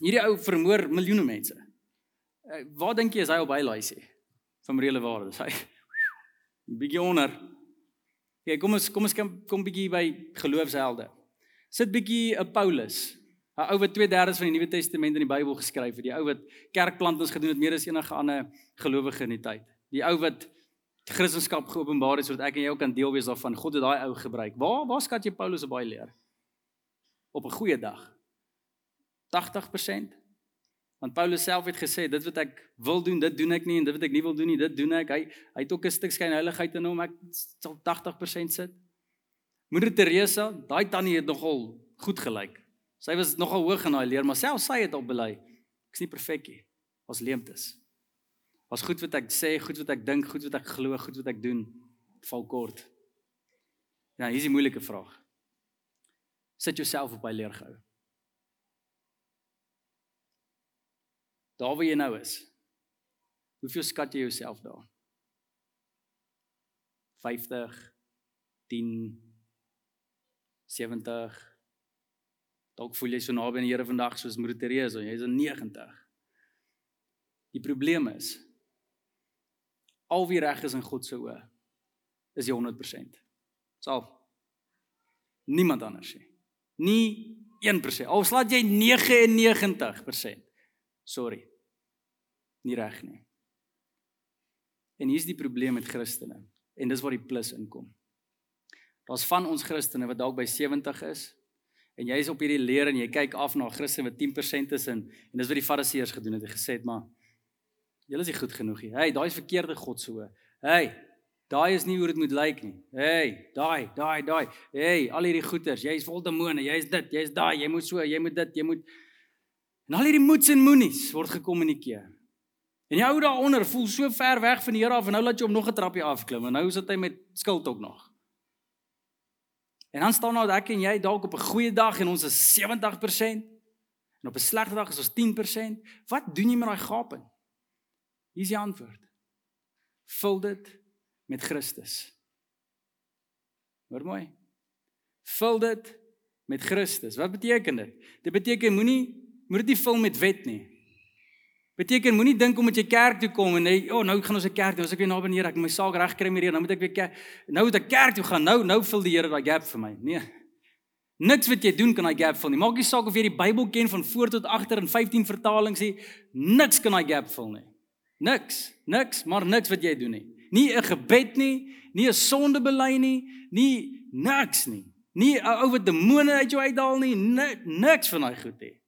Hierdie ou vermoor miljoene mense. Eh, waar dink jy is hy op hy lysie van morele waardes? Hy bietjie onder. Ja, kom ons kom ons kom, kom bietjie by geloofshelde. Sit bietjie 'n Paulus. 'n Ou wat 2/3 van die Nuwe Testament in die Bybel geskryf het. Die ou wat kerkplantings gedoen het meer as enige ander gelowige in die tyd. Die ou wat Christendom geopenbaar het sodat ek en jy ook kan deel wees daarvan. God het daai ou gebruik. Waar waar skat jy Paulus op baie leer? Op 'n goeie dag. 80%. Want Paulus self het gesê dit wat ek wil doen, dit doen ek nie en dit wat ek nie wil doen nie, dit doen ek. Hy hy het ook 'n stuk skynheiligheid in hom. Ek sal 80% sit. Moeder Teresa, daai tannie het nogal goed gelyk. Sy was nogal hoog in haar leer, maar self sy het al bely. Ek's nie perfek nie. Ons leemtes. Was goed wat ek sê, goed wat ek dink, goed wat ek glo, goed wat ek doen, val kort. Ja, hier is 'n moeilike vraag. Sit jouself op by leergehou. Daar waar jy nou is. Hoeveel skat jy jouself daar? 50 10 70 Dalk voel jy so naby aan die Here vandag soos Moeder Teresa, jy's 'n 90. Die probleem is al wie reg is in God se oë is jy 100%. Sal niemand anders nie. Nie 1%. Al slaat jy 99%. Sorry. Nie reg nie. En hier's die probleem met Christene en dis waar die plus inkom. Daar's van ons Christene wat dalk by 70 is en jy is op hierdie leer en jy kyk af na Christene wat 10% is en en dis wat die Fariseërs gedoen het en gesê het maar Julle is nie goed genoeg nie. Hey, daai is verkeerde God so. Hey, daai is nie hoe dit moet lyk nie. Hey, daai, daai, daai. Hey, al hierdie goeters, jy's vol demone, jy's dit, jy's daai, jy moet so, jy moet dit, jy moet En al hierdie moets en moenies word gekommunikeer. En jy hou daaronder, voel so ver weg van die Here af en nou laat jy hom nog 'n trappie afklim en nou sit hy met skuld ook nog. En dan staan nou ek en jy dalk op 'n goeie dag en ons is 70% en op 'n slegte dag is ons 10%. Wat doen jy met daai gaping? Hier is die antwoord. Vul dit met Christus. Hoor mooi. Vul dit met Christus. Wat beteken dit? Dit beteken moenie moet dit nie vul met wet nie. Beteken moenie dink omdat jy kerk toe kom en jy, o, oh, nou gaan ons 'n kerk doen. As ek weer naby Here, ek my saak reg kry met Here, nou moet ek weer kerk. Nou moet ek kerk toe gaan. Nou nou vul die Here daai gap vir my. Nee. Niks wat jy doen kan daai gap vul nie. Maak nie saak of jy die Bybel ken van voor tot agter in 15 vertalings nie. Niks kan daai gap vul nie. Niks, niks, maar niks wat jy doen nie. Nie 'n gebed nie, nie 'n sonde bely nie, nie niks nie. Nie 'n ou wat demone uit jou uitdaal nie, niks van daai goed nie.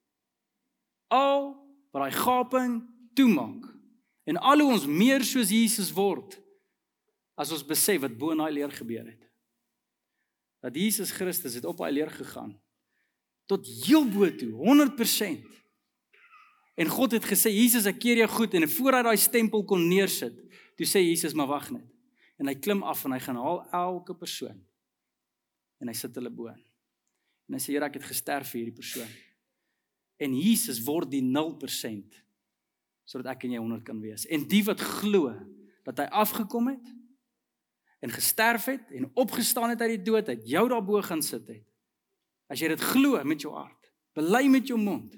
Al wat daai gaping toemaak En al hoe ons meer soos Jesus word, as ons besef wat bo in daai leer gebeur het. Dat Jesus Christus het op daai leer gegaan tot heel bo toe, 100%. En God het gesê Jesus, ek keer jou goed en voor hy daai stempel kon neersit, toe sê Jesus maar wag net. En hy klim af en hy gaan haal elke persoon. En hy sit hulle bo. En hy sê Here, ek het gesterf vir hierdie persoon. En Jesus word die 0% sodat ek en jy 100 kan wees. En die wat glo dat hy afgekom het en gesterf het en opgestaan het uit die dood, het jou daarbo gaan sit het. As jy dit glo met jou hart, bely met jou mond,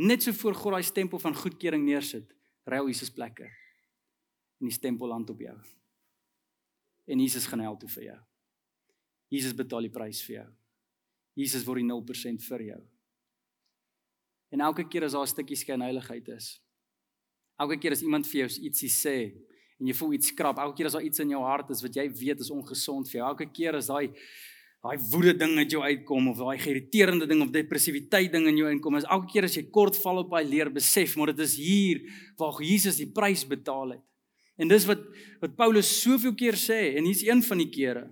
net so voor God daai stempel van goedkeuring neersit, ruil Jesus plekke. En die stempel land op jou. En Jesus gaan help toe vir jou. Jesus betaal die prys vir jou. Jesus word die 0% vir jou. En elke keer as daar 'n stukkie skynheiligheid is, elke keer as iemand vir jou ietsie sê en jy voel iets skrap, elke keer as daar iets in jou hart is wat jy weet is ongesond vir jou, elke keer as daai daai woede ding uit jou uitkom of daai geïrriteerende ding of depressiwiteit ding in jou inkom, is elke keer as jy kort val op daai leer besef, maar dit is hier waar Jesus die prys betaal het. En dis wat wat Paulus soveel keer sê en hier's een van die kere.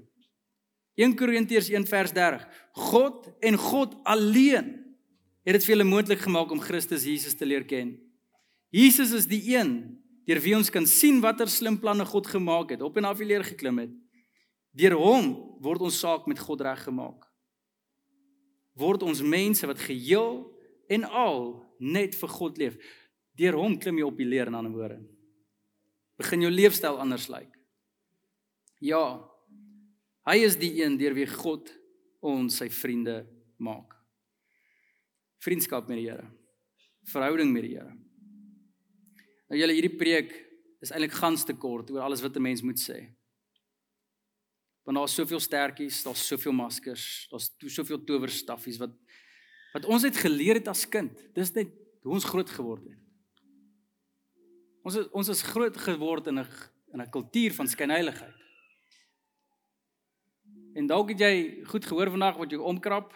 1 Korintiërs 1 vers 30. God en God alleen het dit vir julle moontlik gemaak om Christus Jesus te leer ken. Jesus is die een deur wie ons kan sien watter slim planne God gemaak het, op en af die leer geklim het. Deur hom word ons saak met God reggemaak. Word ons mense wat geheel en al net vir God leef. Deur hom klim jy op die leer in ander woorde. Begin jou leefstyl anders lyk. Ja. Hy is die een deur wie God ons sy vriende maak vriendskap met die Here. Verhouding met die Here. Nou julle hierdie preek is eintlik gans te kort oor alles wat 'n mens moet sê. Want daar's soveel stertjies, daar's soveel maskers, daar's soveel towerstaffies wat wat ons het geleer het as kind. Dis net hoe ons groot geword het. Ons is, ons is groot geword in 'n in 'n kultuur van skynheiligheid. En dalk het jy goed gehoor vandag wat jy omkrap.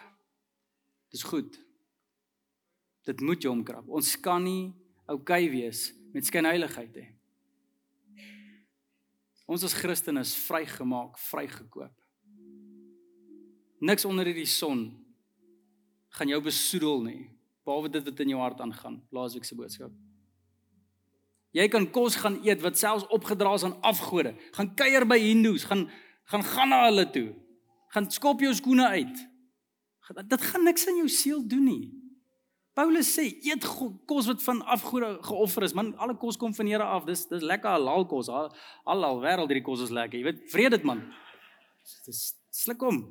Dis goed. Dit moet jou omkrap. Ons kan nie oukei okay wees met skynheiligheid nie. Ons as Christene is vrygemaak, vrygekoop. Niks onder hierdie son gaan jou besoedel nie, behalwe dit wat in jou hart aangaan. Laasweek se boodskap. Jy kan kos gaan eet wat selfs opgedra is aan afgode. Gaan kuier by hindoes, gaan gaan gaan na hulle toe. Gaan skop jou skoene uit. Dit gaan niks aan jou siel doen nie. Paulus sê eet kos wat van afgode geoffer is. Man, alle kos kom van Here af. Dis dis lekker halal kos. Al al wêreld hierdie kos is lekker. Jy weet, vrede dit man. Dis sluk hom.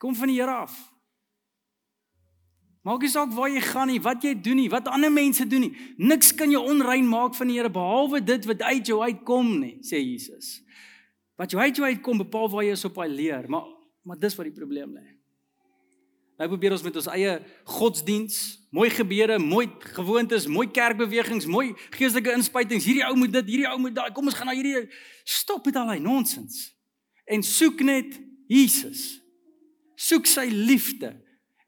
Kom van die Here af. Maak nie saak waar jy gaan nie, wat jy doen nie, wat ander mense doen nie. Niks kan jou onrein maak van die Here behalwe dit wat uit jou uitkom nie, sê Jesus. Wat jou uit jou uitkom bepaal waar jy is op hy leer, maar maar dis wat die probleem lê. Nou probeer ons met ons eie godsdiens, mooi gebede, mooi gewoontes, mooi kerkbewegings, mooi geestelike inspuitings. Hierdie ou moet dit, hierdie ou moet daai. Kom ons gaan nou hierdie stop met al daai nonsens. En soek net Jesus. Soek sy liefde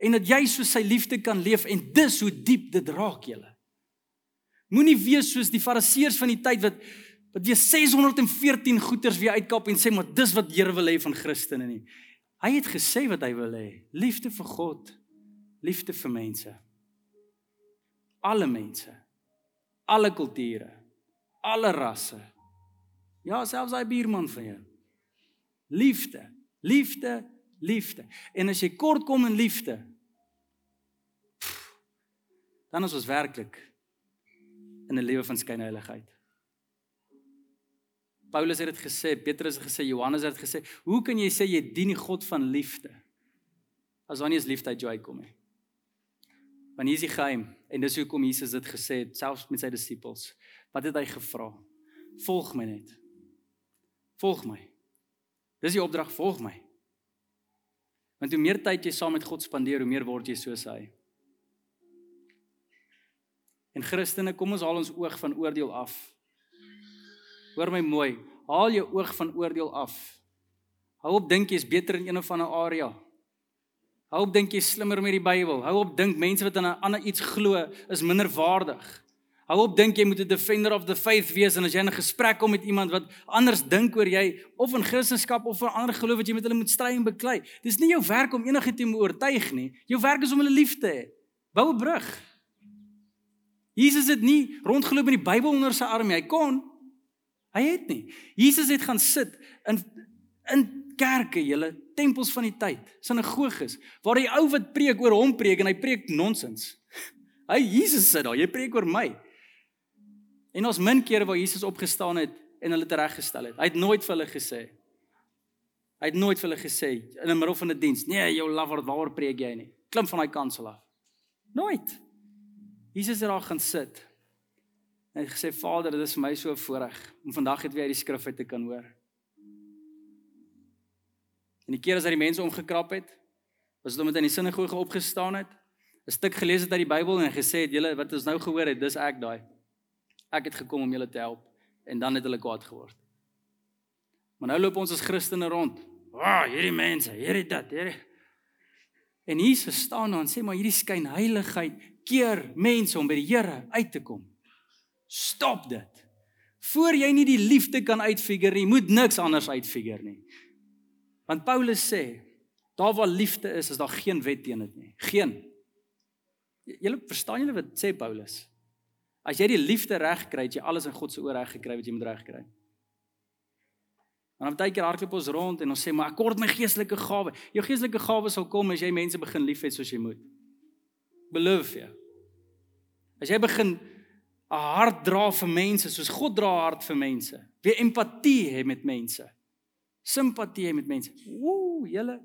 en dat jy so sy liefde kan leef en dis hoe diep dit raak julle. Moenie wees soos die fariseërs van die tyd wat wat weer 614 goeters weer uitkap en sê maar dis wat Here wil hê van Christene nie. Hy het gesê wat hy wil hê. Liefde vir God, liefde vir mense. Alle mense. Alle kulture, alle rasse. Ja, selfs hy buurman van jou. Liefde, liefde, liefde. En as jy kort kom in liefde, dan is ons werklik in 'n lewe van skynheiligheid. Paulus het dit gesê, Petrus het gesê, Johannes het gesê, hoe kan jy sê jy dien die God van liefde as dan nie eens liefde uit jou uitkom nie? Want hier is die geheim en dis hoekom Jesus dit gesê het selfs met sy disippels. Wat het hy gevra? Volg my net. Volg my. Dis die opdrag, volg my. Want hoe meer tyd jy saam met God spandeer, hoe meer word jy soos hy. En Christene, kom ons haal ons oog van oordeel af Hoor my mooi. Haal jou oog van oordeel af. Hou op dink jy's beter in een of ander area. Hou op dink jy's slimmer met die Bybel. Hou op dink mense wat aan 'n ander iets glo is minder waardig. Hou op dink jy moet 'n defender of the faith wees en as jy in 'n gesprek kom met iemand wat anders dink oor jy of in Christendom of 'n ander geloof wat jy met hulle moet stry en beklei. Dis nie jou werk om enige te oortuig nie. Jou werk is om hulle lief te hê. Bou 'n brug. Jesus het nie rondgeloop met die Bybel onder sy arm nie. Hy kon. Hy het nie. Jesus het gaan sit in in kerke, julle tempels van die tyd, sinagoges, waar die ou wat preek oor hom preek en hy preek nonsens. Hy Jesus sit daar, jy preek oor my. En ons min kere waar Jesus opgestaan het en hulle tereggestel het. Hy het nooit vir hulle gesê. Hy het nooit vir hulle gesê in 'n middel van 'n die diens, nee, jou lover, waaroor preek jy nie? Klim van daai kansel af. Nooit. Jesus het daar gaan sit. En hy het gesê, "Vader, dit is my so voorreg om vandag net weer uit die skrif uit te kan hoor." En die keer as hy die mense omgekrap het, was dit omdat hy in die sinagoge opgestaan het, 'n stuk gelees het uit die Bybel en gesê het, "Julle wat ons nou gehoor het, dis ek daai." Ek het gekom om julle te help en dan het hulle kwaad geword. Maar nou loop ons as Christene rond. Ag, oh, hierdie mense, hierdie dit, hierdie. En Jesus staan daar en sê maar hierdie skyn heiligheid keer mense om by die Here uit te kom. Stop dit. Voor jy nie die liefde kan uitfigure nie, moet niks anders uitfigure nie. Want Paulus sê, daar waar liefde is, is daar geen wet teen dit nie. Geen. Julle verstaan julle wat sê Paulus? As jy die liefde reg kry, het jy alles in God se oor reg gekry wat jy moet reg kry. Maar dan baie keer hardloop ons rond en ons sê maar ek kort my geestelike gawe. Jou geestelike gawe sal kom as jy mense begin liefhet soos jy moet. Beloof jy. As jy begin 'n hart dra vir mense soos God dra hart vir mense. Wie empatie het met mense. Simpatie het met mense. Ooh, julle.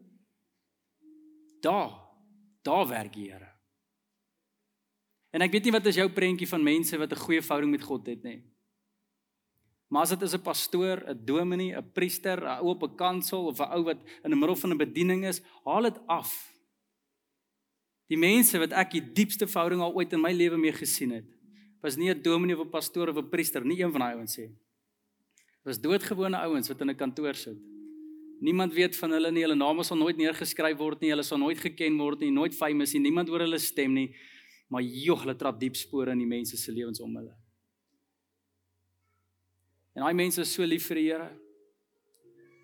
Daar. Daar werk die Here. En ek weet nie wat is jou prentjie van mense wat 'n goeie verhouding met God het nie. Maar as dit is 'n pastoor, 'n dominee, 'n priester, 'n ou op 'n kansel of 'n ou wat in 'n middel van 'n bediening is, haal dit af. Die mense wat ek die diepste verhouding al ooit in my lewe mee gesien het, was nie 'n dominee of 'n pastoor of 'n priester, nie een van daai ouens sê. Was doodgewone ouens wat in 'n kantoor sit. Niemand weet van hulle nie, hulle name sal nooit neergeskryf word nie, hulle sal nooit geken word nie, nooit famous nie, niemand hoor hulle stem nie maar joh, hulle trap diep spore in die mense se lewens om hulle. En daai mense is so lief vir die Here.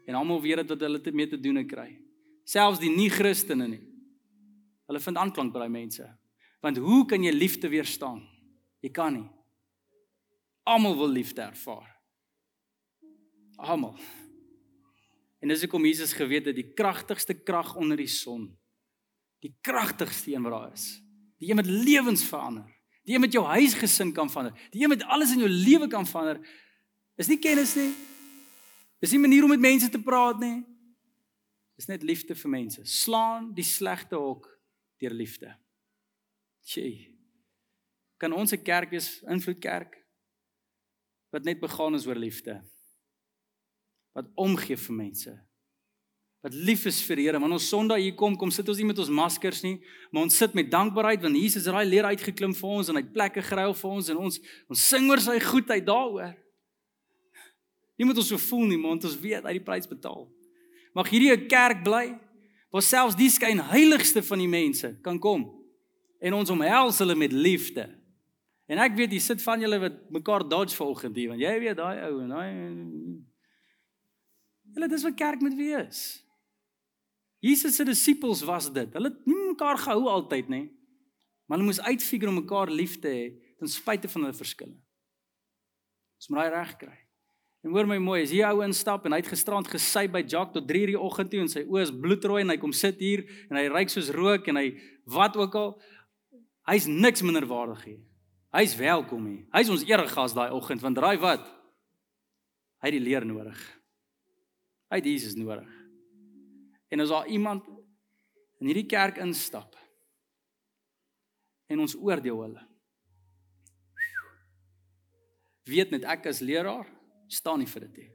En almal weet dit wat hulle te mee te doen kry. Selfs die nie-Christene nie. Hulle vind aanklank by daai mense. Want hoe kan jy liefde weerstaan? Jy kan nie. Almal wil liefde ervaar. Almal. En dis hoekom Jesus geweet het die kragtigste krag onder die son, die kragtigste een wat daar is, Die een wat lewens verander. Die een wat jou huisgesin kan verander. Die een wat alles in jou lewe kan verander. Is nie kennis nie. Dis nie manier om met mense te praat nie. Dis net liefde vir mense. Slaan die slegte hok deur liefde. Sjoe. Kan ons 'n kerk wees, invloedkerk wat net begaan is oor liefde. Wat omgee vir mense wat lief is vir die Here. Want ons Sondag hier kom, kom sit ons nie met ons maskers nie, maar ons sit met dankbaarheid want Jesus het daai leer uitgeklim vir ons en hy het plekke geruil vir ons en ons ons sing oor sy goedheid daaroor. Nie moet ons so voel nie, maar ons weet hy die prys betaal. Mag hierdie 'n kerk bly waar selfs die skyn heiligste van die mense kan kom en ons omhels hulle met liefde. En ek weet jy sit van julle wat mekaar dodge vanoggend hier want jy weet daai ou en daai Hulle dis wat kerk moet wees. Jesus se disippels was dit. Hulle het nie mekaar gehou altyd nie. Maar hulle moes uitfigure om mekaar lief te hê ten spyte van hulle verskille. Ons moet daai reg kry. En hoor my mooi, as hier ou instap en hy het gisterand gesy by Jock tot 3:00 die oggend toe en sy oë is bloedrooi en hy kom sit hier en hy ryk soos rook en hy wat ook al, hy's niks minder waardig hier. Hy's welkom hier. Hy's ons eregas daai oggend want raai wat? Hy het die leer nodig. Hy het Jesus nodig. En as daar iemand in hierdie kerk instap en ons oordeel hulle. Weet net ek as leraar staan nie vir dit nie.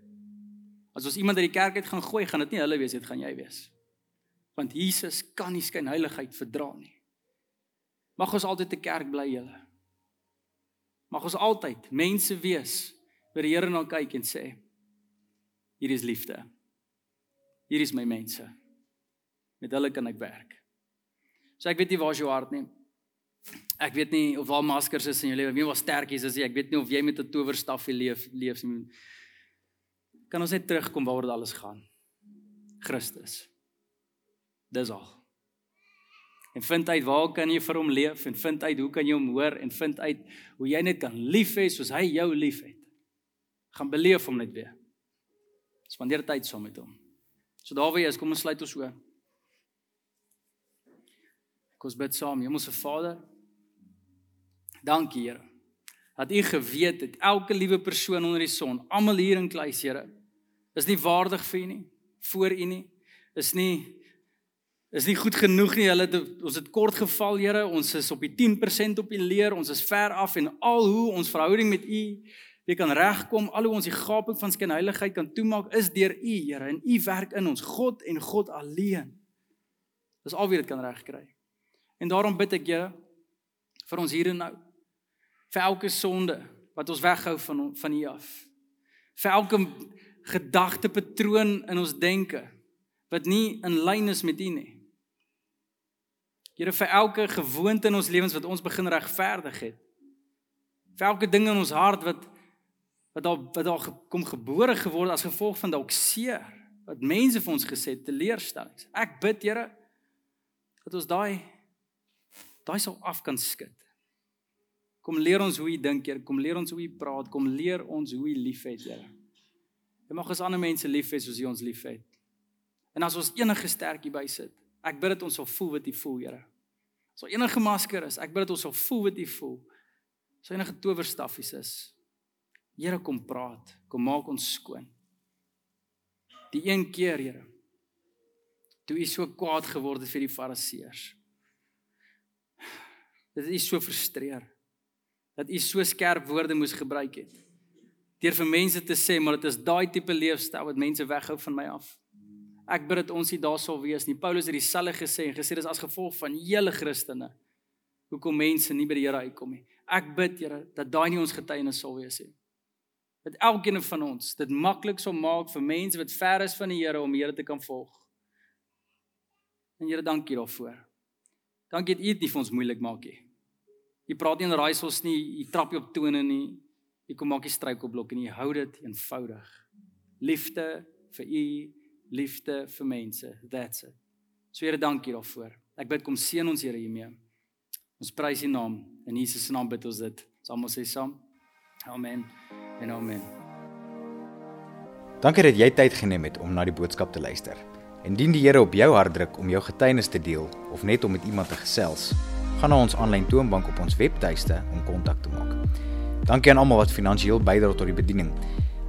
As ons iemand uit die kerk uit gaan gooi, gaan dit nie hulle wees, dit gaan jy wees. Want Jesus kan nie skyn heiligheid verdra nie. Mag ons altyd te kerk bly julle. Mag ons altyd mense wees wat die Here na kyk en sê hier is liefde. Hier is my mense. Met hulle kan ek werk. So ek weet nie waar jou hart nie. Ek weet nie of al maskers is in jou lewe, wie was sterkies is jy. Ek weet nie of jy met 'n towerstafie leef leef nie. Kan ons net terugkom waaroor dit alles gaan? Christus. Dis al. En vind uit waar kan jy vir hom leef en vind uit hoe kan jy hom hoor en vind uit hoe jy net kan lief hê soos hy jou liefhet. Gaan beleef hom net weer. Spandeer tyd saam met hom. So daar waar jy is, kom ons sluit ons oë. Kom ons bid saam. Hemelse Vader, dankie Here. Dat U geweet het elke liewe persoon onder die son, almal hier in Kluis, Here, is nie waardig vir U nie, voor U nie. Is nie is nie goed genoeg nie. Hulle het ons het kort geval, Here. Ons is op die 10% op die leer. Ons is ver af en al hoe ons verhouding met U wie kan regkom, al hoe ons die gaping van skyn heiligheid kan toemaak, is deur U, Here, en U werk in ons, God en God alleen. Dis al wie dit kan regkry. En daarom bid ek Here vir ons hier en nou. Vir elke sonde wat ons weghou van van U af. Vir elke gedagtepatroon in ons denke wat nie in lyn is met U nie. Here vir elke gewoonte in ons lewens wat ons begin regverdig het. Vir elke ding in ons hart wat wat daar wat daar kom gebore geword as gevolg van dalk seer wat mense vir ons gesê het teleurstellings. Ek bid Here dat ons daai daai sal af kan skud. Kom leer ons hoe jy dink, Here. Kom leer ons hoe jy praat. Kom leer ons hoe jy liefhet, Here. Jy mag ons ander mense lief hê soos jy ons liefhet. En as ons enige sterkie bysit, ek bid dat ons sal voel wat jy voel, Here. As ons enige masker is, ek bid dat ons sal voel wat jy voel. As enige towerstaffies is. Here kom praat, kom maak ons skoon. Die een keer, Here, toe u so kwaad geword het vir die fariseërs dat u so frustreer dat u so skerp woorde moes gebruik het deur vir mense te sê maar dit is daai tipe leefstyl wat mense weghou van my af. Ek bid dat ons nie daar sal wees nie. Paulus het dieselfde gesê en gesê dis as gevolg van hele Christene hoekom mense nie by die Here uitkom nie. Ek bid Here dat daai nie ons getuienis sal wees nie. Dat elkeen van ons dit maklik sal maak vir mense wat ver is van die Here om die Here te kan volg. En Here, dankie daarvoor. Dankie dat U dit nie vir ons moeilik maak nie. Jy praat nie in raaisels nie, jy trap jy op tone nie. Jy kom maak jy struikelblok en jy hou dit eenvoudig. Liefde vir u, liefde vir mense. That's it. So Here, dankie daarvoor. Ek bid kom seën ons Here hiermee. Ons prys U naam in Jesus se naam bid ons dit. Ons almal sê saam. Amen. En amen. Dankie dat jy tyd geneem het om na die boodskap te luister. Indien die Here op jou hart druk om jou getuienis te deel of net om met iemand te gesels, gaan na ons aanlyn toonbank op ons webtuiste om kontak te maak. Dankie aan almal wat finansiëel bydra tot die bediening.